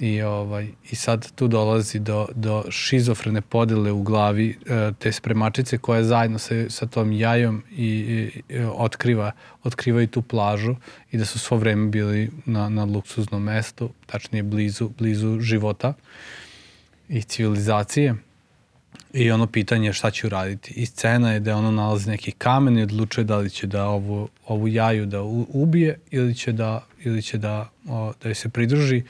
i ovaj i sad tu dolazi do, do šizofrene podele u glavi e, te spremačice koja zajedno sa, sa tom jajom i, i, otkriva otkrivaju tu plažu i da su svo vreme bili na, na luksuznom mestu, tačnije blizu, blizu života i civilizacije. I ono pitanje je šta će uraditi. I scena je da ono nalazi neki kamen i odlučuje da li će da ovu, ovu jaju da ubije ili će da, ili će da, o, da joj se pridruži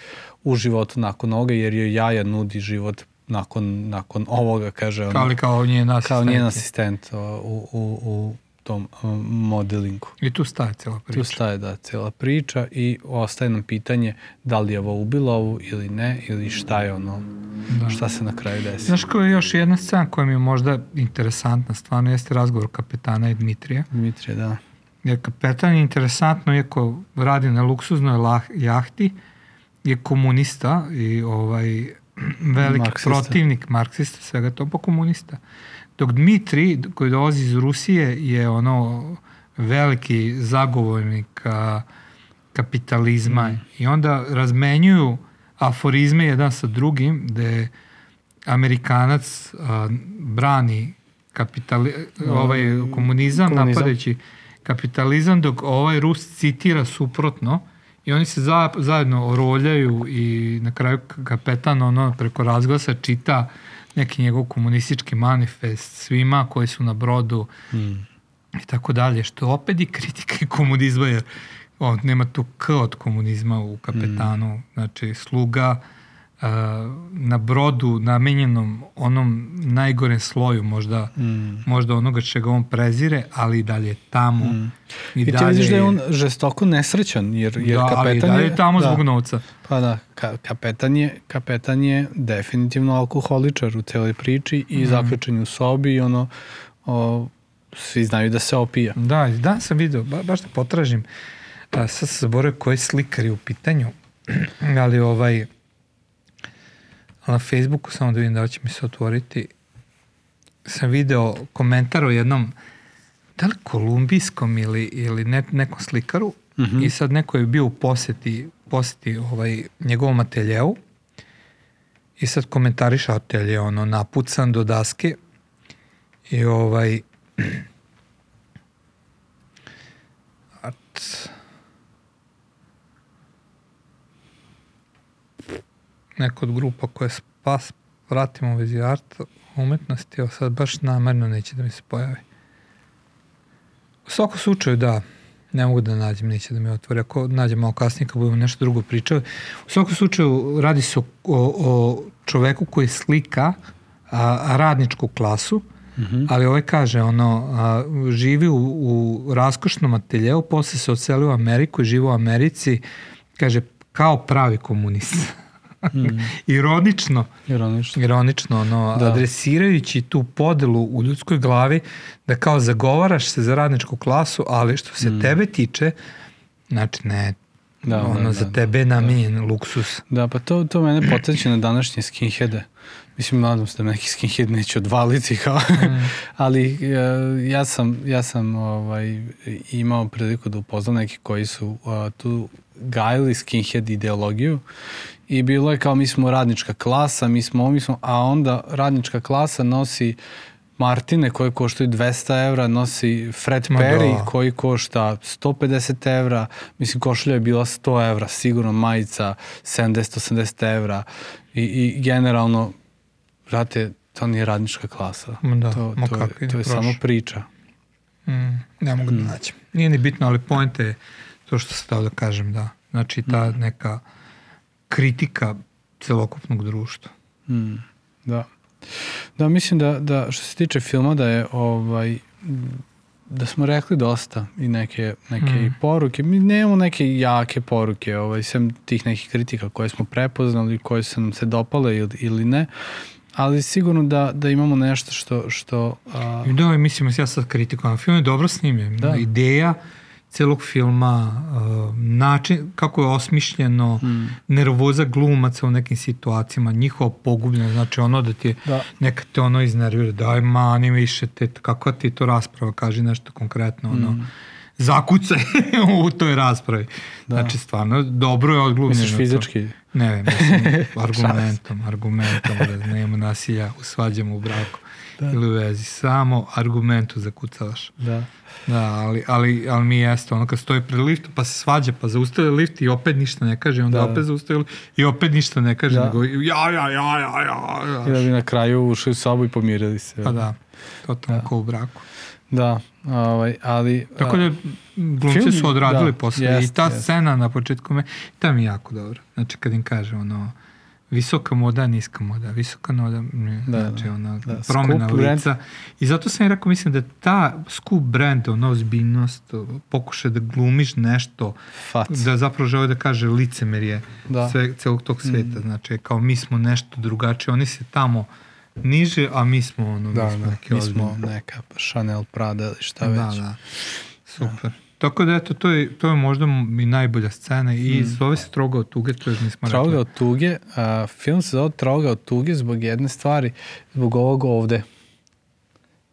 u životu nakon ovoga, jer joj jaja nudi život nakon, nakon ovoga, kaže ono, Kao li kao njen asistent. kao njen asistent o, u, u, u tom o, modelingu. I tu staje cijela priča. Tu staje da cela priča i ostaje nam pitanje da li je ovo ubilo ovu ili ne, ili šta je ono, Da. šta se na kraju desi. Znaš koja je još jedna scena koja mi je možda interesantna, stvarno jeste razgovor kapetana i Dmitrija. Dmitrije, da. Jer kapetan je interesantno, iako radi na luksuznoj lah, jahti, je komunista i ovaj veliki Marksista. protivnik marksista, svega to, pa komunista. Dok Dmitri, koji dolazi iz Rusije, je ono veliki zagovornik a, kapitalizma Mm. i onda razmenjuju aforizme jedan sa drugim, gde Amerikanac a, brani kapitali, ovaj komunizam, komunizam. napadajući kapitalizam, dok ovaj Rus citira suprotno i oni se za, zajedno oroljaju i na kraju kapetan ono preko razglasa čita neki njegov komunistički manifest svima koji su na brodu Mm. i tako dalje, što opet i kritika i komunizma, jer o, nema tu k od komunizma u kapetanu, znači sluga a, na brodu namenjenom onom najgorem sloju možda, Mm. možda onoga čega on prezire, ali i dalje je tamo. Mm. I, I ti dalje vidiš da je je- on žestoko nesrećan, jer, jer da, ali i kapetan dalje je... je tamo da, zbog novca. Pa da, ka, kapetan, je, kapetan je definitivno alkoholičar u celoj priči i Mhm. zaključen je u sobi i ono, o, svi znaju da se opija. Da, i dan sam video, ba, baš da potražim, a, sad se zaboravio koji slikar je u pitanju, ali ovaj, na Facebooku, samo da vidim da li će mi se otvoriti, sam video komentar o jednom, da li kolumbijskom ili, ili ne, nekom slikaru, Mhm. i sad neko je bio u poseti, poseti ovaj, njegovom ateljeu, i sad komentariša atelje, ono, napucan do daske, i ovaj, art. Neko od grupa koje spas, pratimo u vezi arta, umetnosti, evo sad baš namerno neće da mi se pojavi. U svakom slučaju, da, ne mogu da nađem, neće da mi otvori. Ako nađem malo kasnije, kad budemo nešto drugo pričali. U svakom slučaju, radi se o, o, o čoveku koji slika a, radničku klasu, Mhm. ali ovaj kaže, ono, a, živi u, u raskošnom ateljeu, posle se odselio u Ameriku i živi u Americi, kaže, kao pravi komunist. Mm. Ironično, Ironično. ironično, ono, Da. adresirajući tu podelu u ljudskoj glavi, da kao zagovaraš se za radničku klasu, ali što se tebe tiče, znači ne, Mm. Da, ono, da, za da, tebe je namenjen luksus. Da, pa to, to mene poteće na današnje skinheade. Mislim, nadam se da me neki skinhead neće odvaliti, kao. Mm. ali e, ja sam, ja sam ovaj, imao priliku da upoznam neki koji su a, tu gajili skinhead ideologiju i bilo je kao mi smo radnička klasa, mi smo mi smo, a onda radnička klasa nosi Martine koje koštaju 200 evra, nosi Fred Perry da. koji košta 150 evra, mislim košulja je bila 100 evra, sigurno majica 70-80 evra i, i generalno, brate, to nije radnička klasa. Da, to, to, je, to je samo priča. Mm, ne mogu da mm. naći. Nije ni bitno, ali pojente je to što se tao da kažem, da. Znači ta mm. neka kritika celokupnog društva. Mm, da. Da, mislim da, da što se tiče filma da je ovaj da smo rekli dosta i neke, neke mm. i poruke. Mi nemamo neke jake poruke, ovaj, sem tih nekih kritika koje smo prepoznali, koje su nam se dopale ili, ili ne, ali sigurno da, da imamo nešto što... što a... Da, mislim, ja sad kritikujem. Film je dobro snimljen. Da. Ideja, celog filma, uh, način kako je osmišljeno, mm. nervoza glumaca u nekim situacijama, njihovo pogubljeno, znači ono da ti da. neka te ono iznervira, daj mani više te, kakva ti to rasprava, kaži nešto konkretno, ono, mm. zakucaj u toj raspravi. Da. Znači stvarno, dobro je odglumljeno. Misliš fizički? To. Ne, mislim, argumentom, argumentom, da nema nasilja u svađama u braku da. ili u vezi. Samo argumentu zakucavaš. Da. Da, ali, ali, ali mi jeste ono kad stoji pred liftom pa se svađa pa zaustavi lift i opet ništa ne kaže onda da. opet zaustavi i opet ništa ne kaže da. nego ja, ja, ja, ja, ja. I da bi na kraju ušli u sobu i pomirili se. Pa da, totalno da. kao u braku. Da, ovaj, ali... Tako da glumci su odradili da, posle jest, i ta jest. scena na početku me, ta mi je jako dobro. Znači kad im kaže ono, visoka moda, niska moda, visoka moda, ne, da, znači da, ona da, promena skup lica. Brand. I zato sam i rekao, mislim da ta skup brand, ona ozbiljnost, pokušaj da glumiš nešto, Fac. da zapravo žele da kaže licemerje da. sve, celog tog sveta, mm. znači kao mi smo nešto drugačije, oni se tamo niže, a mi smo ono, da, mi smo, da, neke mi smo neka Chanel Prada ili šta da, već. Da, super. Da. Tako da, eto, to je, to je možda i najbolja scena i mm. zove se Troga od tuge, to još nismo Troga od tuge, a, film se zove Troga od tuge zbog jedne stvari, zbog ovog ovde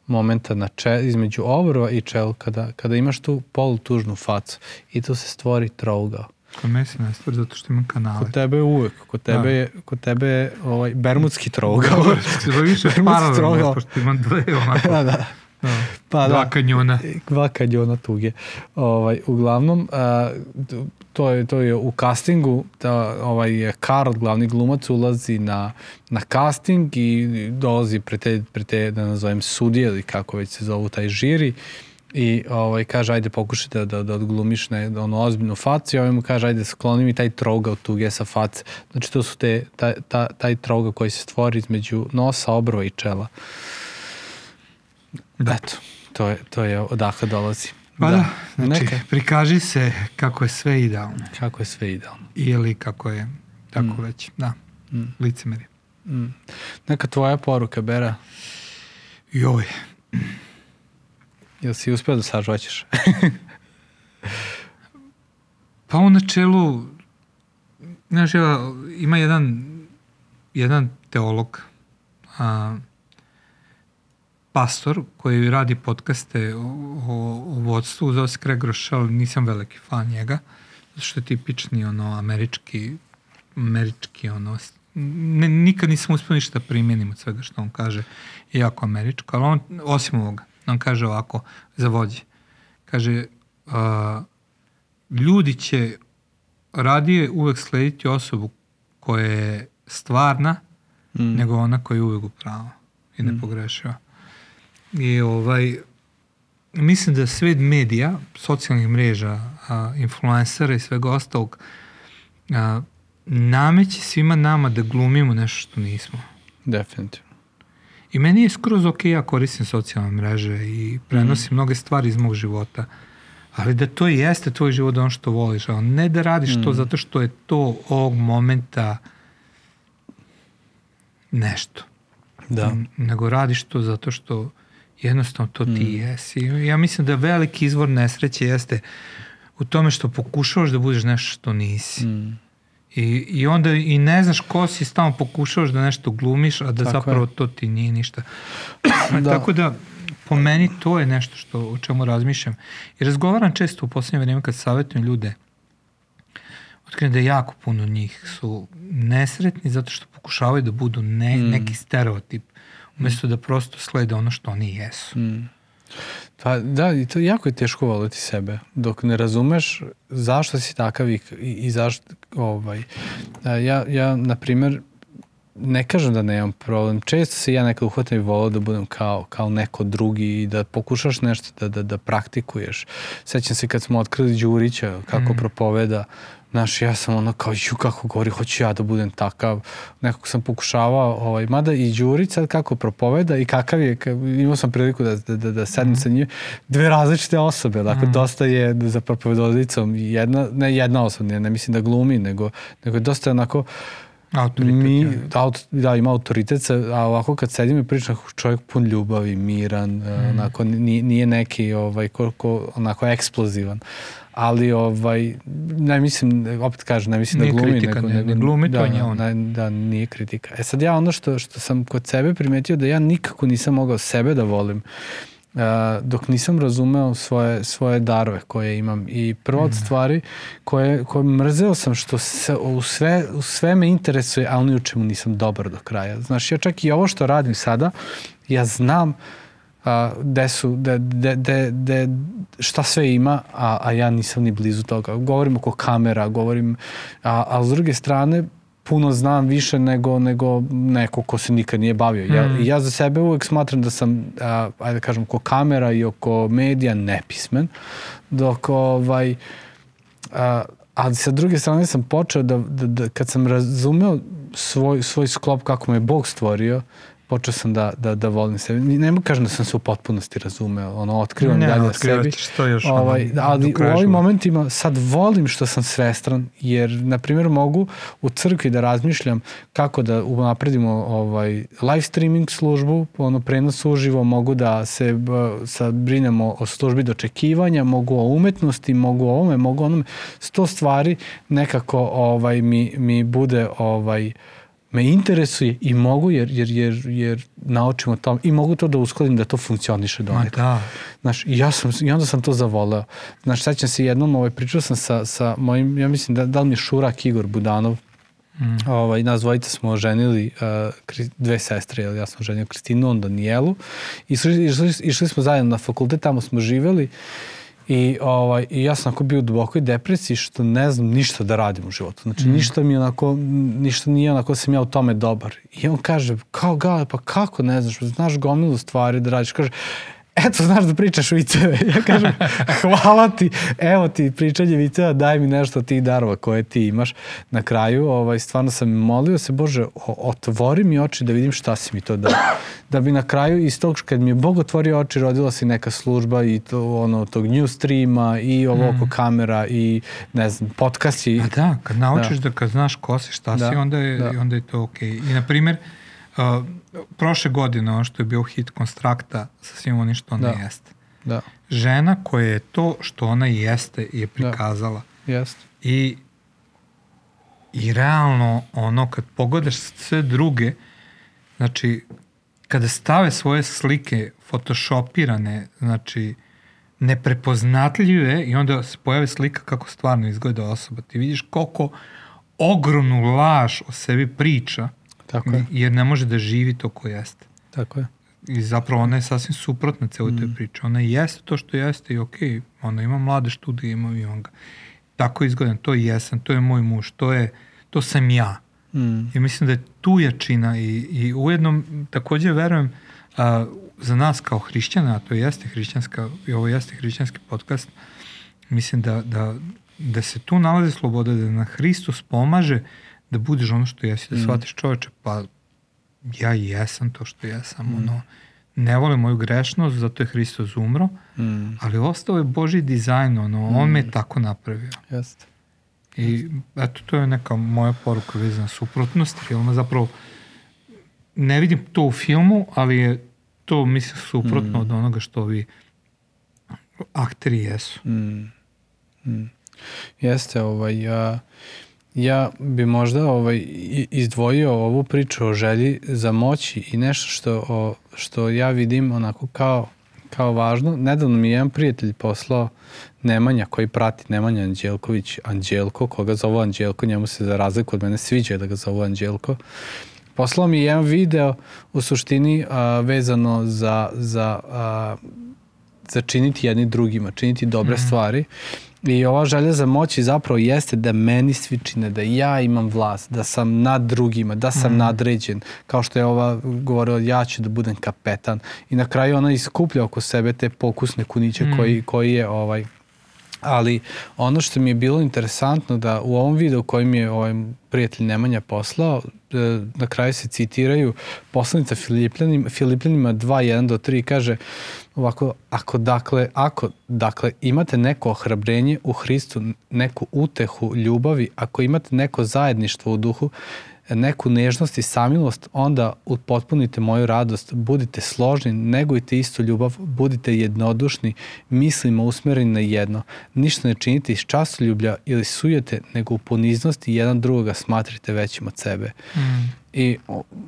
momenta na če, između obrva i čel, kada, kada imaš tu polutužnu facu i tu se stvori trouga. Kod me se ne stvori zato što imam kanale. Kod tebe je uvek, kod tebe, da. je, kod tebe je ovaj, bermudski trougao. Ovo više paralelno, pošto imam dve onako. da, da. Da. Pa, dva da, kanjona. Dva kanjona tuge. Ovaj, uglavnom, a, to, je, to je u castingu, da, ovaj, Karl, glavni glumac, ulazi na, na casting i dolazi pre te, pre te, da nazovem, sudije ili kako već se zovu taj žiri i ovaj, kaže ajde pokušajte da, da odglumiš ne, ono ozbiljnu facu i ovaj mu kaže ajde skloni mi taj troga od tuge sa face. Znači to su te, ta, ta, taj troga koji se stvori između nosa, obrva i čela. Da. Eto, to je, to je odakle dolazi. Pa da, da znači Neka. prikaži se kako je sve idealno. Kako je sve idealno. Ili kako je, tako mm. već, da, mm. licemeri. Mm. Neka tvoja poruka, Bera? Joj. Jel si uspeo da sažvaćeš? pa u načelu, znaš, ima jedan, jedan teolog, a, pastor koji radi podcaste o, o, o vodstvu, zove se Craig Rochelle, nisam veliki fan njega, zato što je tipični ono, američki, američki ono, ne, nikad nisam uspio ništa da primjenim od svega što on kaže, je jako američko, ali on, osim ovoga, on kaže ovako, za vođe, kaže, uh, ljudi će radije uvek slediti osobu koja je stvarna, mm. nego ona koja je uvek u pravu i ne mm. I ovaj, mislim da svet medija, socijalnih mreža, a, influencera i svega ostalog, a, nameće svima nama da glumimo nešto što nismo. Definitivno. I meni je skroz ok, ja koristim socijalne mreže i prenosim mm. mnoge stvari iz mog života, ali da to jeste tvoj život da ono što voliš, ali ne da radiš mm. to zato što je to ovog momenta nešto. Da. Nego radiš to zato što Jednostavno to ti mm. jesi. Ja mislim da veliki izvor nesreće jeste u tome što pokušavaš da budeš nešto što nisi. Mm. I, I onda i ne znaš ko si, stalno pokušavaš da nešto glumiš, a da Tako zapravo je. to ti nije ništa. da. Tako da, po meni to je nešto što, o čemu razmišljam. I razgovaram često u poslednje vreme kad savjetujem ljude, otkrenem da jako puno njih su nesretni zato što pokušavaju da budu ne, mm. neki stereotip Umesto da prosto slede ono što oni jesu. Mm. Pa da, i to jako je teško voliti sebe, dok ne razumeš zašto si takav i, i zašto, ovaj, ja, ja, na primer, ne kažem da nemam problem. Često se ja nekad uhvatam i volao da budem kao, kao neko drugi i da pokušaš nešto da, da, da praktikuješ. Sećam se kad smo otkrili Đurića, kako mm. propoveda, Znaš, ja sam ono kao, ju kako govori, hoću ja da budem takav. Nekako sam pokušavao, ovaj, mada i Đurić sad kako propoveda i kakav je, imao sam priliku da, da, da, da sedem mm. sa njim, dve različite osobe, dakle, mm. dosta je za propovedodicom jedna, ne jedna osoba, ne, ne mislim da glumi, nego, nego je dosta onako, Autoritet. Mi, da, aut, da, ima autoritet, a ovako kad sedim i pričam, čovjek pun ljubavi, miran, mm. onako, nije, nije neki ovaj, ko, ko, onako eksplozivan ali ovaj ne mislim opet kažem ne mislim da nije da glumi kritika, nego ne, ne glumi da, to nje on. Da, da nije kritika. E sad ja ono što što sam kod sebe primetio da ja nikako nisam mogao sebe da volim uh, dok nisam razumeo svoje, svoje darove koje imam. I prva od mm. stvari koje, koje mrzeo sam što se, u, sve, u sve me interesuje, ali ni u čemu nisam dobar do kraja. Znaš, ja čak i ovo što radim sada, ja znam a, gde su, de, de, de, de, šta sve ima, a, a ja nisam ni blizu toga. Govorim oko kamera, govorim, a, a s druge strane, puno znam više nego, nego neko ko se nikad nije bavio. Ja, mm. ja za sebe uvek smatram da sam, a, ajde da kažem, oko kamera i oko medija nepismen, dok ovaj, a, ali sa druge strane sam počeo da, da, da kad sam razumeo svoj, svoj sklop kako me Bog stvorio, počeo sam da, da, da volim sebe. Ne mogu kažem da sam se u potpunosti razumeo, ono, otkrivam ne, dalje sebi. što još ovaj, ali u ovim momentima sad volim što sam svestran, jer, na primjer, mogu u crkvi da razmišljam kako da napredimo ovaj, live streaming službu, ono, prenos uživo, mogu da se sad brinemo o službi dočekivanja, mogu o umetnosti, mogu o ovome, mogu onome. Sto stvari nekako ovaj, mi, mi bude ovaj, uh, me interesuje i mogu jer, jer, jer, jer naučimo to i mogu to da uskladim da to funkcioniše do nekada. Da. Znaš, i ja sam, i onda sam to zavoleo. Znaš, sećam se jednom, ovaj, pričao sam sa, sa mojim, ja mislim da, da li mi je Šurak Igor Budanov, Mm. Ovaj, nas dvojica smo oženili uh, dve sestre, ja sam oženio Kristinu, on Danijelu. I išli, išli, išli smo zajedno na fakultet, tamo smo živeli I, ovaj, I ja sam ako bio u dubokoj depresiji što ne znam ništa da radim u životu. Znači mm. ništa mi onako, ništa nije onako da sam ja u tome dobar. I on kaže, kao ga, pa kako ne znaš, znaš gomilu stvari da radiš. Kaže, eto, znaš da pričaš viceve. Ja kažem, hvala ti, evo ti pričanje viceva, daj mi nešto od tih darova koje ti imaš. Na kraju, ovaj, stvarno sam molio se, Bože, otvori mi oči da vidim šta si mi to dao. Da bi na kraju iz tog, kad mi je Bog otvorio oči, rodila se neka služba i to, ono, tog news streama i ovo oko mm. kamera i, ne znam, podcasti. A da, kad naučiš da, da kad znaš ko si, šta da, si, onda je, da. onda je to okej. Okay. I, na primjer, uh, prošle godine ono što je bio hit Konstrakta sa svim onim što ona da. jeste. Da. Žena koja je to što ona jeste je da. prikazala. Da. Jeste. I, I realno ono kad pogledaš sve druge, znači kada stave svoje slike photoshopirane, znači neprepoznatljive i onda se pojave slika kako stvarno izgleda osoba. Ti vidiš koliko ogromnu laž o sebi priča Tako je. Jer ne može da živi to ko jeste. Tako je. I zapravo ona je sasvim suprotna celoj mm. toj priči. Ona jeste to što jeste i okej, okay, ona ima mlade študije, ima i on ga. Tako izgledam, to jesam, to je moj muž, to je, to sam ja. Mm. I mislim da je tu jačina i, i ujedno takođe verujem a, za nas kao hrišćana, a to jeste hrišćanska, i ovo jeste hrišćanski podcast, mislim da, da, da se tu nalazi sloboda, da na Hristos pomaže uh, da budeš ono što jesi, da mm. shvatiš čoveče, pa ja jesam to što jesam, mm. ono, ne volim moju grešnost, zato je Hristos umro, mm. ali ostao je Boži dizajn, ono, mm. on me je tako napravio. Jeste. I eto, to je neka moja poruka vezana suprotnost filma, zapravo ne vidim to u filmu, ali je to, mislim, suprotno mm. od onoga što vi akteri jesu. Mm. Mm. Jeste, ovaj, ja, uh ja bi možda ovaj, izdvojio ovu priču o želji za moći i nešto što, o, što ja vidim onako kao, kao važno. Nedavno mi je jedan prijatelj poslao Nemanja koji prati Nemanja Anđelković, Anđelko, koga zovu Anđelko, njemu se za razliku od mene sviđa da ga zovu Anđelko poslao mi jedan video u suštini a, vezano za, za, a, za činiti jedni drugima, činiti dobre mm. stvari. I ova želja za moći zapravo jeste da meni svi čine, da ja imam vlast, da sam nad drugima, da sam mm. nadređen, kao što je ova govorila, ja ću da budem kapetan. I na kraju ona iskuplja oko sebe te pokusne kuniće mm. koji, koji je ovaj ali ono što mi je bilo interesantno da u ovom videu koji mi je ovaj prijatelj Nemanja poslao, e, na kraju se citiraju poslanica Filipljanima, Filipljanima 2.1 do 3 kaže ovako, ako dakle, ako dakle imate neko ohrabrenje u Hristu, neku utehu ljubavi, ako imate neko zajedništvo u duhu, neku nežnost i samilost, onda upotpunite moju radost, budite složni, negujte istu ljubav, budite jednodušni, mislimo usmereni na jedno. Ništa ne činite iz častoljublja ili sujete, nego u poniznosti jedan drugoga smatrite većim od sebe. Mm. I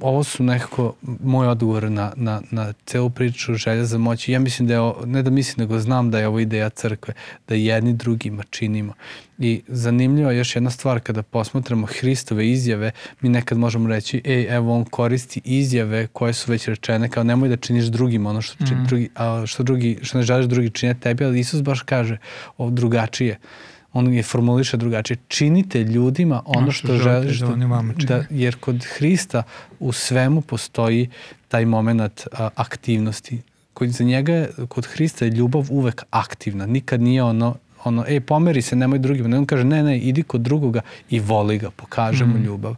ovo su nekako moj odgovor na, na, na celu priču želja za moć. Ja mislim da je, ne da mislim, nego znam da je ovo ideja crkve, da jedni drugima činimo. I zanimljiva još jedna stvar, kada posmatramo Hristove izjave, mi nekad možemo reći, ej, evo on koristi izjave koje su već rečene, kao nemoj da činiš drugim ono što, čini, mm. drugi, a što, drugi, što ne želiš drugi čine tebi, ali Isus baš kaže ovo drugačije on je formuliše drugačije. Činite ljudima ono što, što želiš da, da, da, jer kod Hrista u svemu postoji taj moment a, aktivnosti. Kod za njega je, kod Hrista je ljubav uvek aktivna. Nikad nije ono ono, ej, pomeri se, nemoj drugima. Ne, on kaže, ne, ne, idi kod drugoga i voli ga, pokaže mu mm. ljubav.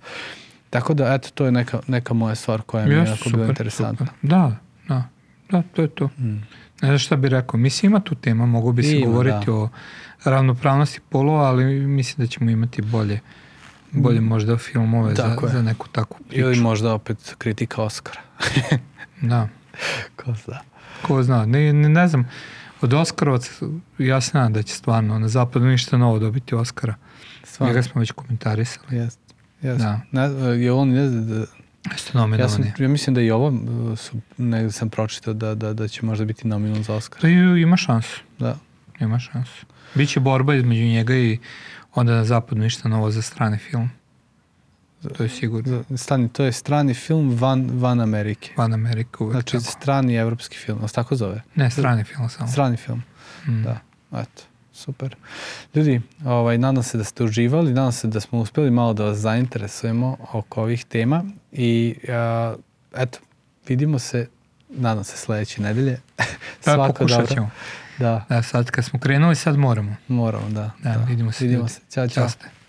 Tako da, eto, to je neka, neka moja stvar koja mi je jako bila interesantna. Super. Da, da, da, to je to. Mm. Ne znaš šta bi rekao, mislim ima tu tema, mogu bi se govoriti da. o ravnopravnosti polova, ali mislim da ćemo imati bolje bolje možda filmove za, za neku takvu priču. Ili možda opet kritika Oscara. da. Ko zna. Ko zna. Ne, ne, ne znam, od Oskarovaca ja se nadam da će stvarno na zapadu ništa novo dobiti Oscara. Stvarno. Njega smo već komentarisali. Jeste. Yes. Da. Ne, je on ne da, Jeste nominovani. Ja, sam, ja mislim da i ovo su, negde sam pročitao da, da, da će možda biti nominovan za Oscar. Pa ima šansu. Da. Ima šansu. Biće borba između njega i onda na zapadu ništa novo za strani film. To je sigurno. Stani, to je strani film van, van Amerike. Van Amerike uvek Znači tako. strani evropski film, ali tako zove? Ne, strani film samo. Strani film, mm. da. Eto, super. Ljudi, ovaj, nadam se da ste uživali, nadam se da smo uspeli malo da vas zainteresujemo oko ovih tema i a, eto, vidimo se, nadam se sledeće nedelje. Da, Svako pokušat dobro. ćemo. Da. da. Sad kad smo krenuli, sad moramo. Moramo, da. Da, da. vidimo se. Vidimo se. Ćao, čao. čao.